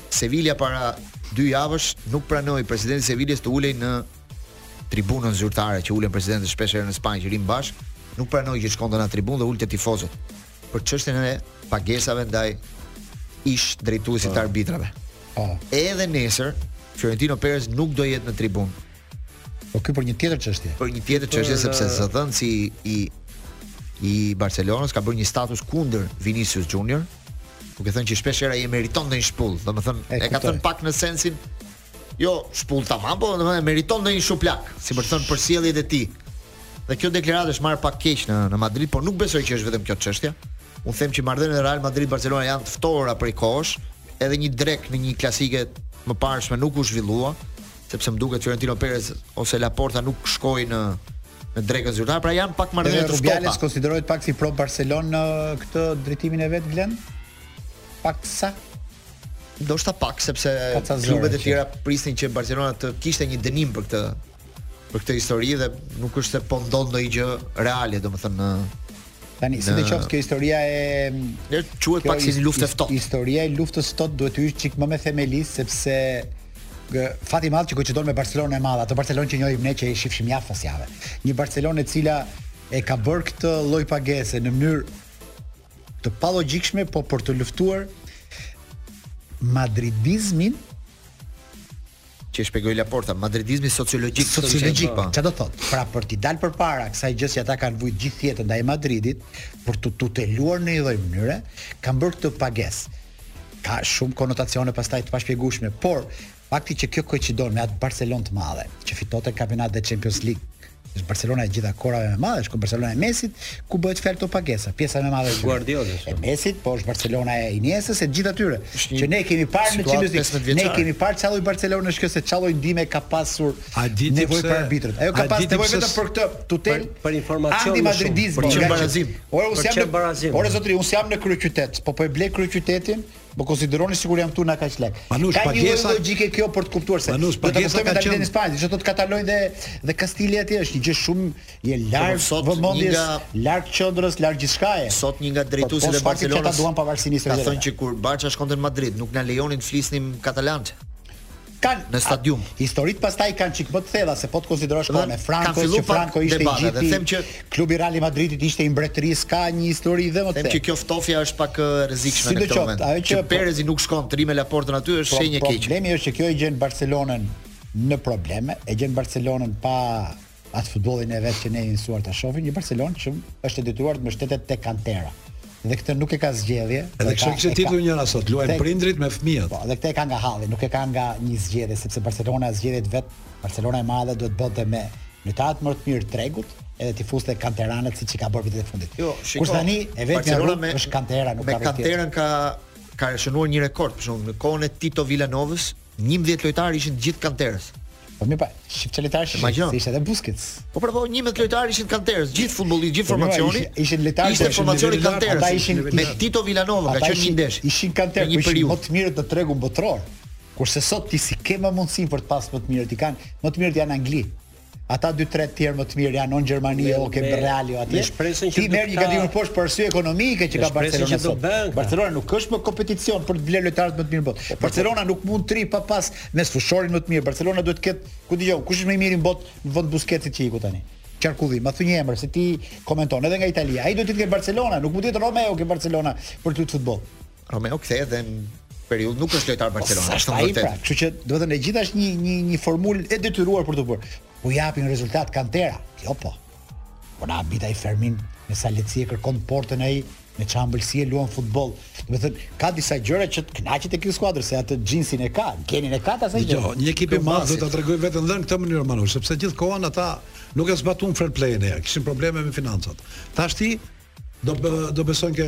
Sevilla para dy javësh nuk pranoi presidenti i Sevilës të ulej në tribunën zyrtare që ulen presidentët shpesh herë në Spanjë që rrinë bashkë, nuk pranoi që shkonte në tribunë dhe u ul te tifozët për çështjen e pagesave ndaj ish drejtuesit të po. arbitrave. Po. Edhe nesër Florentino Perez nuk do jetë në tribunë. Po ky për një tjetër çështje. Për një tjetër çështje sepse zëdhënësi i i Barcelonës ka bërë një status kundër Vinicius Junior, Duke thënë që shpeshherë ai e meriton ndonjë shpullë, domethënë e, e ka thënë pak në sensin jo shpullë tamam, po domethënë e meriton ndonjë shuplakë, si për të thënë për sjelljet e tij. Dhe kjo deklaratë është marrë pak keq në në Madrid, por nuk besoj që është vetëm kjo çështje. Unë them që marrëdhëniet e Real Madrid Barcelona janë të ftohura prej kohësh, edhe një drekë në një klasike të mëparshme nuk u zhvillua. sepse më duket Florentino Perez ose Laporta nuk shkoi në në drekën zyrtare, pra janë pak marrëdhënie të ftohta. Rubiales konsiderohet pak si pro Barcelona në këtë drejtimin e vet Glen. Pak sa ndoshta pak sepse klubet e tjera prisnin që Barcelona të kishte një dënim për këtë për këtë histori dhe nuk është se po ndodh ndonjë gjë reale, domethënë në Tani sido qoftë kjo historia e e quhet pak si një luftë e ftohtë. Historia e luftës së ftohtë duhet të ishte çik më me themel sepse fakti madh që koincidon me Barcelonën e madhe, atë Barcelonë që njohim ne që e shifshim javë pas jave. Një Barcelonë e cila e ka bërë këtë lloj pagese në mënyrë të palogjikshme, po për të luftuar madridizmin që e shpjegoi Laporta, madridizmi sociologjik, sociologjik, po. Çfarë do të thotë? Pra për t'i dalë përpara kësaj gjëje që ata kanë vujt gjithë jetën ndaj Madridit, për t'u tuteluar në një lloj mënyre, kanë bërë këtë pagesë. Ka shumë konotacione pastaj të pashpjegueshme, por fakti që kjo koincidon me atë Barcelonë të madhe, që fitonte kampionate dhe Champions League Është Barcelona e gjitha kohërave më e madhe, është Barcelona e Messit, ku bëhet fjalë këto pagesa, pjesa më e madhe e Guardiolës. E Messit, po është Barcelona e Iniestës e gjithë atyre që ne kemi parë në Champions League. Ne kemi parë ça lloj Barcelona është kjo se ça lloj ndihme ka pasur nevojë për arbitrët. Ajo ka pasur nevojë vetëm për këtë tutelë për informacion anti madridizëm. Për barazim. Ore unë jam në barazim. Ore zotri, unë jam në kryeqytet, po po e blej kryeqytetin, Më konsideroni sikur jam këtu na kaq lek. Manush, ka një logjike kjo për të kuptuar se. Manush, pagesa ka qenë në Spanjë, ça do të thotë Katalonja dhe dhe Kastilja atje është një gjë shumë je po, larg sot vëmendjes, nga... larg qendrës, larg gjithçkaje. Sot një nga po, drejtuesit po, e Barcelonës ka thënë që kur Barça shkonte në Madrid, nuk na lejonin të flisnim katalançe. Kanë në stadium. Historitë pastaj janë çik më të thella se po të konsiderosh kohën e Frankos, që Franko ishte i gjithë them që klubi Real i Madridit ishte i mbretërisë ka një histori dhe më të thellë. Them që kjo ftofja është pak e rrezikshme në këtë moment. Ajo që Perezi nuk shkon të rri me Laportën aty është shenjë e keqe. Problemi është që kjo e gjen Barcelonën në probleme, e gjen Barcelonën pa atë futbollin e vet që ne jemi mësuar ta shohim, një Barcelonë që është e detyruar të mbështetet te kantera. Dhe këtë nuk e ka zgjedhje. Edhe kështu kishte titull njëra sot, luajn prindërit me fëmijët. Po, dhe këtë e ka nga halli, nuk e ka nga një zgjedhje sepse Barcelona zgjedhjet e veta. Barcelona e madhe duhet të merrte atë më të mirë të tregut, edhe t'i fuste kanteranët siç i ka bërë vitet e fundit. Jo, shiko. Kur tani e vetë Barcelona me është kantera, nuk ka. Me kanterën ka ka shënuar një rekord, për shembull, në kohën e Tito Vilanovës, 11 lojtarë ishin të gjithë të kanterës. Po mirë, pra, shif çfarë lojtarë ishin, Imagjino. se ishte edhe Busquets. Po pra po 11 lojtarë ishin të kanterës, gjithë futbolli, gjithë Po, mirë, formacioni. ishin- ishin lojtarë Ishte që- formacioni i kanterës. Ata ishin- me ishin- Tito Vilanova ka Ata qenë një ishin- ndesh. Ishin kanter, Në një po ishin periudhë. më të mirët në tregun botëror. Kurse sot ti s'i ke më mundësi për të pas më të mirët i kanë, më të mirët janë në Angli. Ata dy tre të tjerë më të mirë janë në Gjermani ose ke Reali atje. Me shpresën që ti merr një gatimur poshtë për arsye ekonomike që ka Barcelona sot. Barcelona nuk është më në kompeticion për të blerë lojtarët më të mirë në botë. Po, Barcelona nuk mund të rri pa pas mesfushorin më të mirë. Barcelona duhet të ketë, ku dëgjoj, kush është më i miri në botë në vend të Busquetsit që iku tani. Qarkulli, ma thoni një emër, se ti komenton edhe nga Italia. Ai duhet të jetë te Barcelona, nuk mund të jetë Romeo ke Barcelona për të lujt futboll. Romeo kthehet dhe periudhë nuk është lojtar Barcelona, është shumë e vërtetë. Pra, kështu që do të thënë e gjithë është një një një formulë e detyruar për të bërë. Po japin rezultat kantera. Jo po. Po na habiti ai Fermin me sa lehtësi e kërkon portën ai me çfarë ëmbëlsie luan futboll. Do të thënë ka disa gjëra që të kënaqet tek skuadra se atë xhinsin e ka, genin e ka të saj. Jo, një ekip i madh do ta tregojë veten në këtë mënyrë Manush, sepse gjithë kohën ata nuk e zbatuan fair play-in e kishin probleme me financat. Tashti do do besojnë që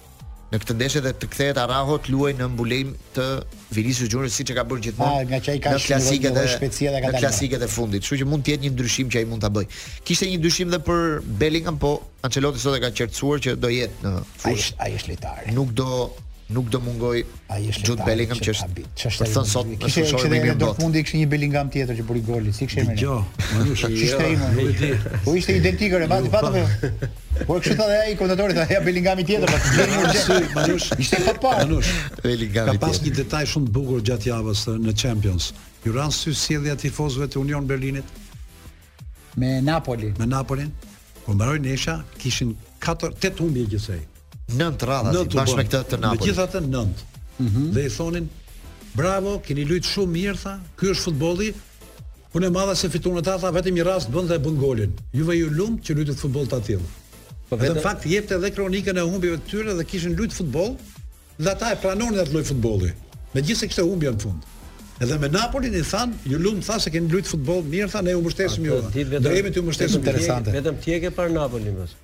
në këtë ndeshje dhe të kthehet Araujo të luajë në mbulim të Vinicius Junior siç e ka bërë gjithmonë. Ah, nga që ai ka në klasiket e shpejtësi dhe ka dalë. Në klasiket e fundit, kështu që mund të jetë një ndryshim që ai mund ta bëjë. Kishte një dyshim dhe për Bellingham, po Ancelotti sot e ka qartësuar që do jetë në fushë. Ai është lojtar. Nuk do nuk do mungojë Jude Bellingham që është siç thonë sot mesfushori më i mirë në botë. Fundi kishte një Bellingham tjetër që bëri golin, si kishte më. Jo, nuk ishte ai. Po ishte identikë rëvati, patë. Po kështu tha dhe ai komentatori tha ja Bellinghami tjetër pas po, gjeni urgjent. Si Manush, ishte pa pa. Manush, Bellinghami. Ka pas një detaj shumë të bukur gjatë javës në Champions. Ju ra në sy sjellja e tifozëve të Union Berlinit me Napoli. Me Napoli. Kur mbaroi ndeshja, kishin 4 8 humbje gjithsej. 9 radhazi bashkë me këtë të Napolit. Megjithatë 9. Mhm. Dhe i thonin Bravo, keni luajtur shumë mirë tha. Ky është futbolli, Punë e madhe se fituat ata, tha vetëm një rast bën dhe e bën golin. Juve ju lumtë që lujtët futboll të atillë. Po vetëm fakt jepte dhe kronikën e humbjeve të tyre dhe kishin lujt futboll dhe ata e pranonin atë lloj futbolli. Megjithëse kishte humbje në fund. Edhe me Napolin i thanë, ju lumtë tha se keni lujt futboll mirë tha ne ju mbështesim juve. Do jemi t'ju mbështesim. Vetëm ti e ke parë Napolin vetë.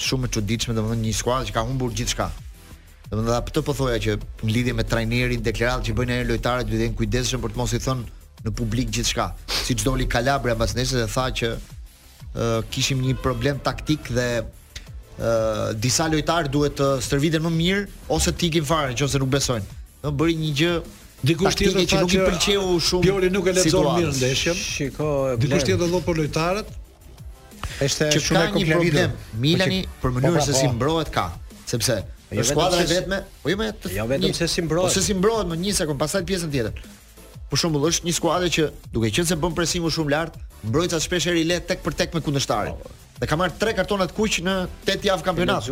shumë e çuditshme, domethënë një skuadër që ka humbur gjithçka. Domethënë edhe këtë po thoja që në lidhje me trajnerin, deklaratat që bën ai, lojtarët duhet të jenë të kujdesshëm për të mos i thënë në publik gjithçka. Siç doli Kalabria pas ndeshjes dhe tha që ë uh, kishim një problem taktik dhe ë uh, disa lojtarë duhet të stërviten më mirë ose të ikin fare nëse nuk besojnë. Bëri një gjë. Dikush tjetër që nuk i pëlqeu shumë. Pioli nuk e lexon mirë ndeshjen. Shiko, dikush tjetër do për lojtarët, Është shumë e komplikuar. Po që ka një problem Milani për mënyrën se si mbrohet ka, sepse jo është skuadra e vetme, po jo më të. Jo vetëm se si mbrohet. Ose si mbrohet më një sekond, pastaj pjesën tjetër. Për shembull, është një skuadër që duke qenë se bën presing shumë lart, mbrojtësat shpesh herë i le tek për tek me kundërshtarin. Po, dhe ka marrë 3 kartona të kuq në 8 javë kampionat.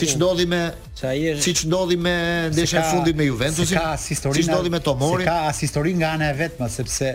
Siç ndodhi me se ai është siç ndodhi me ndeshjen e fundit me Juventusin. Siç ndodhi me Tomorin. Ka as histori nga ana e vetme sepse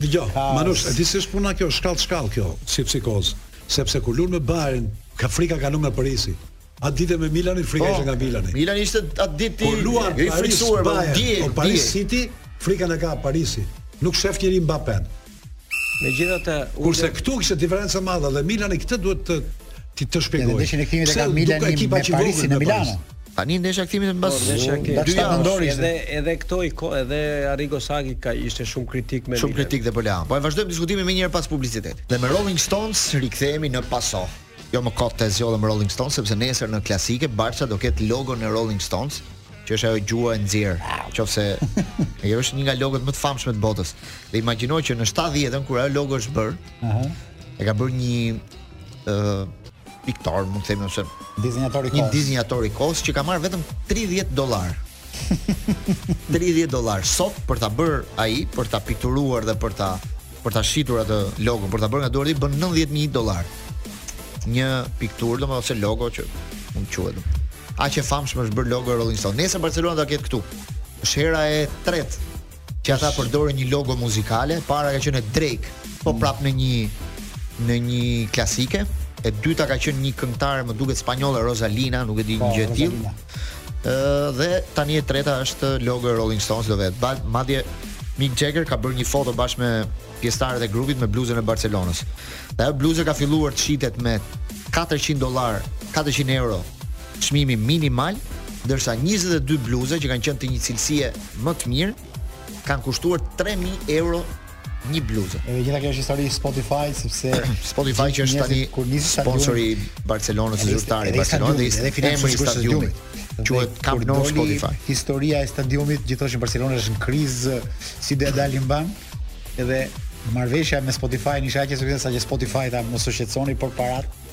Dëgjo, Manush, e di si është puna kjo, shkallë shkallë kjo, si psikozë. Sepse kur lun me Bayernin, frika, ka lun me Parisin. Atë ditë me Milanin frika po, ishte nga Milani. Milani ishte atë ditë ti kur luan i friksuar me Bayern, po Paris City, frikën e ka Parisi. Nuk shef njeri Mbappen. Megjithatë, kurse këtu ishte diferencë e madhe dhe Milani këtë duhet të ta shpjegojë. Edhe ndeshjen e kthimit e ka Milani me Parisin në Milano. Tani ndeshja e kthimit mbas po, ndeshja e kthimit. Dy javë Edhe edhe këto i ko, edhe Arrigo Saki ishte shumë kritik me Shumë kritik dhe po la. Po e vazhdojmë diskutimin menjëherë pas publicitetit. Dhe me Rolling Stones rikthehemi në paso. Jo më kot e zgjodhëm Rolling Stones sepse nesër në klasike Barça do ketë logon e Rolling Stones që është ajo gjuha e nxjerrë, se ajo është një nga logot më të famshme të botës. Dhe imagjino që në 70-ën kur ajo logo është bërë, ëh, e ka bërë një ë uh, piktor, mund të themi ose dizenjator i kohës. Një dizenjator i kohës që ka marrë vetëm 30 dollar. 30 dollar sot për ta bërë ai, për ta pikturuar dhe për ta për ta shitur atë logo, për ta bërë nga duart i bën 90000 dollar. Një pikturë, domethënë ose logo që mund të quhet. Aq e famshme është bërë logo Rolling Stone. Nesër Barcelona do ta ketë këtu. Është hera e tretë që ata përdorin një logo muzikale, e para ka qenë e Drake, po mm. prap në një në një klasike, e dyta ka qenë një këngëtare më duket spanjolle Rosalina, nuk e di po, një gjë e tillë. Ëh dhe tani e treta është logo e Rolling Stones-ve. Madje Mick Jagger ka bërë një foto bashkë me pjesëtarët e grupit me bluzën e Barcelonës. Dhe ajo bluzë ka filluar të shitet me 400 dollar, 400 euro çmimi minimal, ndërsa 22 bluza që kanë qenë të një cilësie më të mirë kanë kushtuar 3000 euro një bluzë. E gjitha kjo është histori Spotify sepse Spotify që është tani kur nisi sponsori i Barcelonës zyrtar i Barcelonës dhe ishte emri i stadiumit. Quhet Camp Nou Spotify. Historia e stadiumit gjithashtu Barcelona është në krizë si do ia dalim mbanë edhe marrëveshja me Spotify-n ishte aq e suksesshme sa që Spotify tha mos u shqetësoni për parat.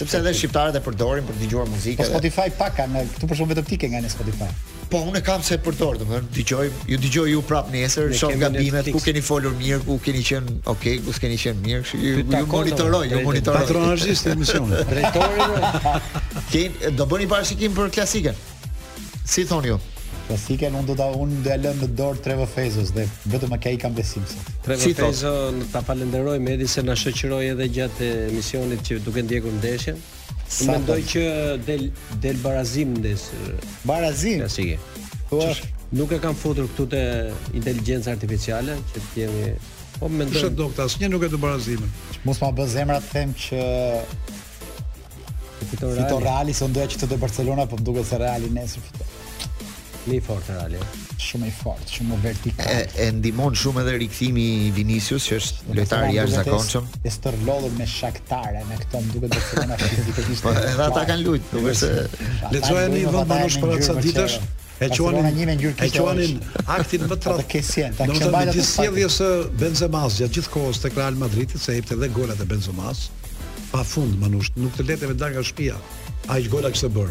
Sepse edhe shqiptarët e përdorin për të dëgjuar muzikë. Po Spotify pak kanë, këtu për shaka vetëm ti ke nga ne Spotify. Po unë kam se e përdor, domethënë dëgjoj, ju dëgjoj ju prap nesër, shoh gabimet, ku keni folur mirë, ku keni qenë, ok, ku s'keni qenë mirë, kështu ju, ju monitoroj, ju monitoroj. Patronazhist i emisionit. Drejtori. Ti do bëni parashikim për klasiken. Si thoni ju? Klasike, unë do ta unë do ja lëmë në dorë Trevor Fezos dhe vetëm ai ka besim se. Trevor si Fezo, ne ta falenderojmë edhe se na shoqëroi edhe gjatë emisionit që duke ndjekur ndeshjen. Unë mendoj që del del barazim ndeshja. Barazim. Klasike. Po nuk e kam futur këtu te inteligjenca artificiale që të jemi po mendoj. Kush do këta? Asnjë nuk e do barazimin. Mos ma bë zemra të them që Fiton Reali. Fiton Reali, se unë doja që të të Barcelona, po më duket se Reali nesër fiton. Më i fort Reali. Shumë i fort, shumë vertikal. E, e ndihmon shumë edhe rikthimi i Vinicius, që është lojtar i jashtëzakonshëm. Është e lodhur me Shakhtar, me këto më duket Barcelona fizikisht. Po edhe ata kanë luajtur, duke se lexoja një vend më shumë për ato ditësh. e quanin e quanin aktin më tradh. Do të thotë gjithë sjelljes së Benzemas gjatë gjithë kohës tek Real Madrid, se jepte edhe golat e Benzemas. Pa fund manush, nuk të lete me dal nga shtëpia. Ai gola kishte bër.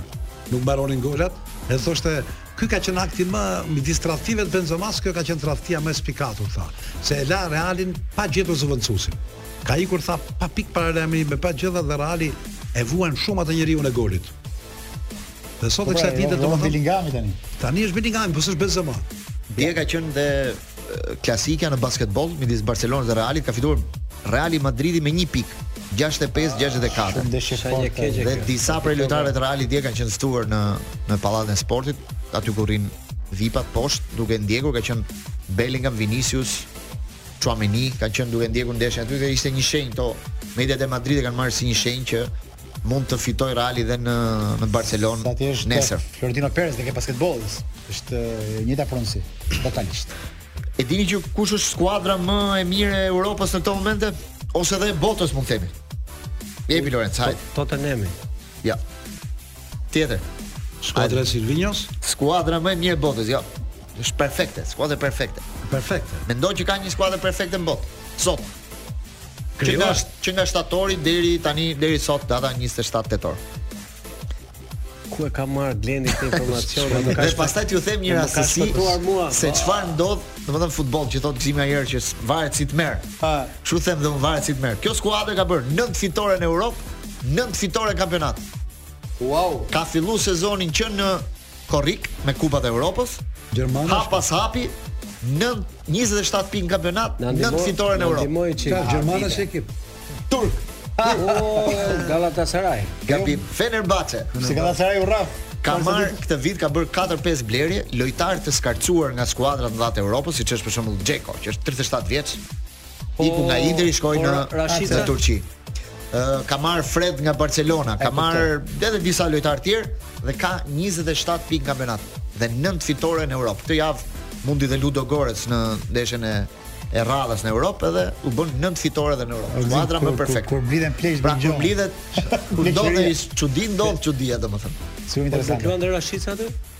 Nuk mbaronin golat, e thoshte Ky ka qenë akti më midis tradhtive të Benzemas, kjo ka qenë tradhtia më e spikatur tha, se e la Realin pa gjetur zëvendësuesin. Ka ikur tha pa pik para Real Madrid pa gjetur dhe Reali e vuan shumë atë njeriun e golit. Dhe sot e kësaj dite domethënë Bellinghami tani. Tani është Bellinghami, po s'është Benzema. Dje ka qenë dhe klasika në basketboll midis Barcelonës dhe Realit, ka fituar Reali i Madridit me 1 pikë. 65-64. Dhe disa prej lojtarëve të Realit dje kanë qenë ftuar në në pallatin e sportit, aty ku rrin vipat poshtë duke ndjekur ka qenë Bellingham, Vinicius, Tchouameni kanë qenë duke ndjekur ndeshjen aty dhe ishte një shenjë po mediat e Madridit e kanë marrë si një shenjë që mund të fitojë Reali dhe në në Barcelonë nesër. Aty është nesër. Florentino Perez tek basketbolli. Është e njëjta pronësi totalisht. E dini që kush është skuadra më e mirë e Europës në këto momente ose dhe e botës mund të themi? Jepi Lorenc, hajde. Tottenham. Ja. Tjetër. Skuadra e Silvinjos? Skuadra më e mirë e botës, jo. Është perfekte, skuadra perfekte. Perfekte. Mendoj që ka një skuadër perfekte në botë. Sot. Që nga që nga shtatori deri tani deri sot data 27 tetor. Ku e ka marr Glendi këtë informacion? Nuk ka. Pastaj t'ju them një rastësi se çfarë ndodh, domethënë futboll që thotë Xhimi Ajer që varet si të merr. Ha. Kështu them dhe unë varet si të merr. Kjo skuadër ka bërë 9 fitore në Europë, 9 fitore në kampionat. Wow. Ka filluar sezonin që në korrik me Kupat e Europës. Gjermana hap pas hapi në 27 pikë në kampionat, 9 fitore në Europë. Na ndihmo një çik. Gjermana është ekip. Turk. Oh, Galatasaray. Gabim. Fenerbahçe. Si Galatasaray u rrah. Ka marr këtë vit ka bërë 4-5 blerje, lojtarë të skarcuar nga skuadrat e mëdha të Europës, siç është për shembull Xheko, që është 37 vjeç. Po, iku nga Interi shkoi po, në Turqi. ka marr Fred nga Barcelona, ka marr edhe disa lojtarë tjerë dhe ka 27 pikë kampionat dhe 9 fitore në Europë. Këtë javë mundi dhe Ludogorec në ndeshjen e e radhës në Europë edhe u bënë 9 fitore edhe në Europë. Skuadra më perfekt. Kur mblidhen pleqtë pra, kur mblidhet, kur ndodh çudi, ndodh çudi, domethënë. Shumë interesante. Luan dhe Rashica aty?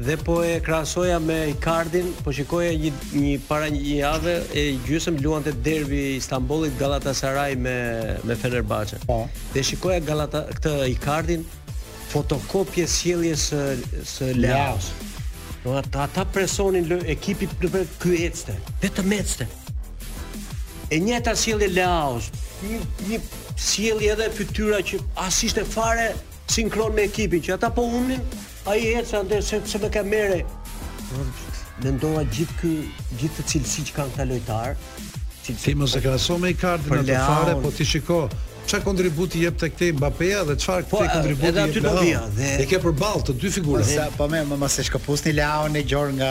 dhe po e krahasoja me Icardin, po shikoja një një para një jave e gjysëm luante derbi i Stambollit Galatasaray me me Fenerbahçe. Po. Dhe shikoja Galata këtë Icardin fotokopje e sjelljes së së Leaos. Do po ata ata presonin lë, ekipit në për ky ecte, vetëm ecte. E njëta sjellje e Leaos, një një sjellje edhe fytyra që as ishte fare sinkron me ekipin që ata po humnin, Ai ecë andej se s'e merr ka mere. Mendova gjithë ky, gjithë këtë cilësi që kanë këta lojtarë. Ti mos e krahaso me Icardin fare, po ti shiko, çfarë kontributi jep te ekipi Mbappé-ja dhe çfarë po, te kontributi jep Leao. Dhe... E ke përballë të dy figura. Po më më mos e shkëpusni Leao e gjorë nga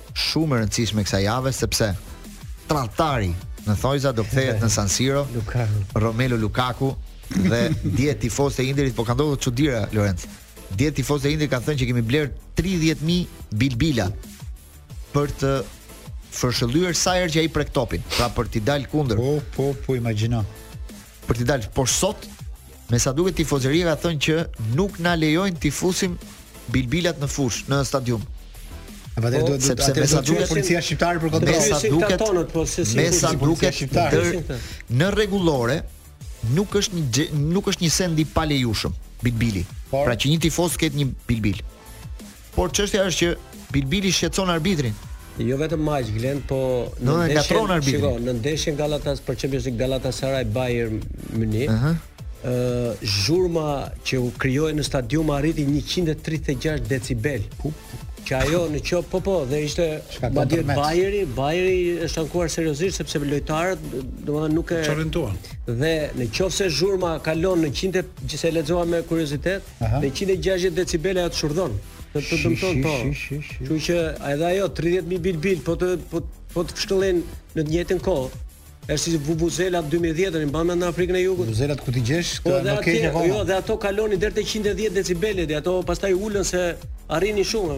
shumë e rëndësishme kësaj jave sepse tradhtari në thojza do kthehet në San Siro, Lukaku. Romelu Lukaku dhe dje tifozët e Interit po kanë ndodhur çudira Lorenz. Dje tifozët e Interit kanë thënë që kemi blerë 30000 bilbila për të fërshëllyer sa herë që ai prek topin, pra për t'i dalë kundër. Po, po, po imagjino. për t'i dalë por sot me sa duket tifozëria ka thënë që nuk na lejojnë t'i fusim bilbilat në fushë në stadium. Po, duhet sepse me sa duket policia shqiptare për kontroll. Me sa duket po, me sa duket shqiptare në rregullore nuk është një nuk është një send i palejushëm bilbili. Por, pra që një tifoz të ketë një bilbil. Por çështja është që bilbili shqetëson arbitrin. Jo vetëm Majs Glen, po në ndeshjen e Shiko, në ndeshjen Galatas për Champions League Galatasaray Bayern Munich. Ëh. Uh -huh. Uh, zhurma që u krijua në stadium arriti 136 decibel. Që ajo në që po po dhe ishte madje Bajeri, Bajeri është ankuar seriozisht sepse lojtarët domethënë u çorientuan. Dhe në qoftë se zhurma kalon në 100 që se lexova me kuriozitet, Në 160 decibela ajo të shurdhon. Të të dëmton po. Kështu që edhe ajo 30000 bilbila po të po po të fishkëllejnë në të njëjtën kohë. Është si vuvuzela 2010-ën, mban mend në Afrikën e Jugut. Vuvuzelat ku ti gjesh, po, më keq apo? Jo, dhe ato kalonin deri te 110 decibelë, dhe ato pastaj u lanë se arrinin shumë.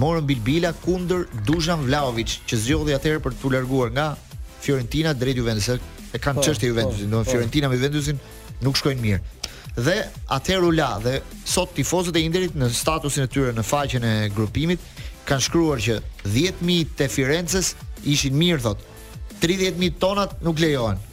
Morën bilbila kundër Dushan Vlahoviç, që zgjodhi atëherë për t'u larguar nga Fiorentina drejt Juventusit. E kanë po, çështje po, Juventusin, do po. Fiorentina me Juventusin nuk shkojnë mirë. Dhe atëherë u la dhe sot tifozët e Interit në statusin e tyre në faqen e grupimit kanë shkruar që 10000 të Firences ishin mirë thotë, 30000 tonat nuk lejohen.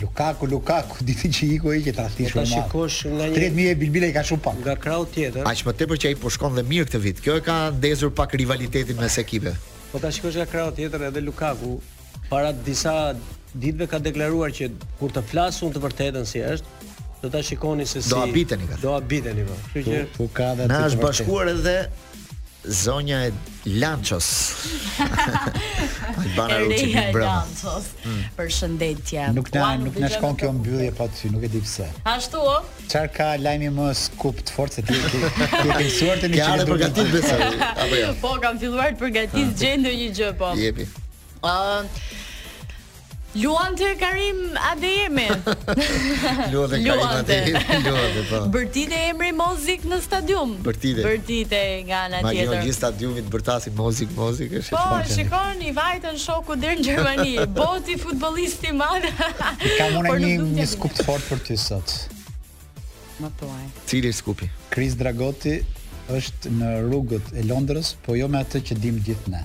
Lukaku Lukaku ditën që iku ai që tradhtoi shumë. Po ta shikosh nga një 30 mijë bilbila i ka shumë pak. Nga krahu tjetër. Aq më tepër që ai po shkon dhe mirë këtë vit. Kjo e ka ndezur pak rivalitetin mes ekipeve. Po ta shikosh nga krahu tjetër edhe Lukaku para disa ditëve ka deklaruar që kur të flas unë të vërtetën si është, do ta shikoni se si do habiteni. Do habiteni po. Kështu që ku ka dhe Na është bashkuar edhe zonja e Lanços. Albana Ruçi i bravo. Mm. Përshëndetje. Nuk na nuk na shkon kjo mbyllje pa ty, nuk e di pse. Ashtu ë? Çar ka lajmi, më skup të fortë se ti ti ti ke suar të një çfarë. Ja, përgatit besoj. Apo jo. Po kam filluar të përgatis ah. gjë ndonjë gjë po. Jepi. Ë luante Karim Adeyemi. Luante Karim Adeyemi. Luante po. Bërtitej emri Mozik në stadium. Bërtitej. Bërtitej nga ana tjetër. Ma gjo gjithë stadiumi bërtiste Mozik, Mozik. Është po, shikon, i vajtën shoku deri në Gjermani. Boti futbollist i madh. Kam unë një, një skup të fortë për ty sot. Ma thuaj. Cili skupi? Kris Dragoti është në rrugët e Londrës, po jo me atë që dimë gjithë ne.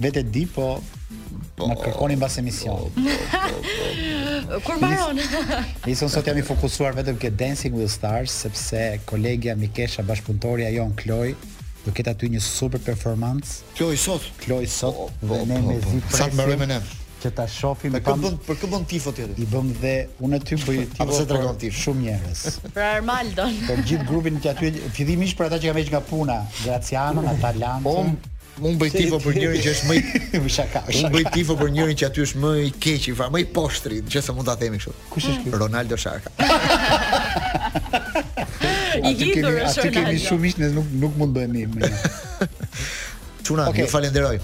Vetë di, po po më kërkoni mbas emisionit. Po, po, po, po. Kur mbaron? Në se sot jam i fokusuar vetëm ke Dancing with the Stars sepse kolegja mikesha bashkëpunëtorja jonë Kloj do ketë aty një super performance. Kloj sot, Kloj sot po, po, dhe ne po, mezi, po, sa të mbarojmë me ne. që ta shohim Për kë bën, për kë bën tifo ti aty? i bëm dhe unë aty bëj tifo Apo se tregon për tifo? shumë njerëz. Për Armaldon. Për gjithë grupin që është aty fillimisht për ata që kanë veç nga puna, Graciano, Natalanto. Unë Unë bëj tifo për njërin që është më i më shaka. Unë bëj tifo për njërin që aty është më i keq fare, më i poshtri, nëse mund ta themi kështu. Kush është ky? Ronaldo Sharka. I hidhur është Ronaldo. Aty kemi shumë ish, ne nuk nuk mund bëhemi më. Çuna, okay. ju falenderoj.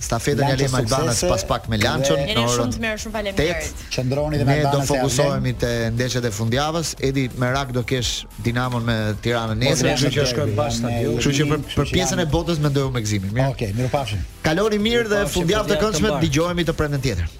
Stafetën ia lëmë Albanës pas pak me Lançon në orën. Shumë të mirë, shumë faleminderit. Qëndroni dhe me Ne do fokusohemi te ndeshjet e fundjavës. Edi Merak do ketë Dinamon me Tiranën po, nesër, kështu që shkojmë pas stadionit. Kështu që për, për pjesën e botës mendojmë me Gëzimin. Mirë. Okej, okay, mirupafshim. Kaloni mirë dhe fundjavë të këndshme, dëgjohemi të premten tjetër.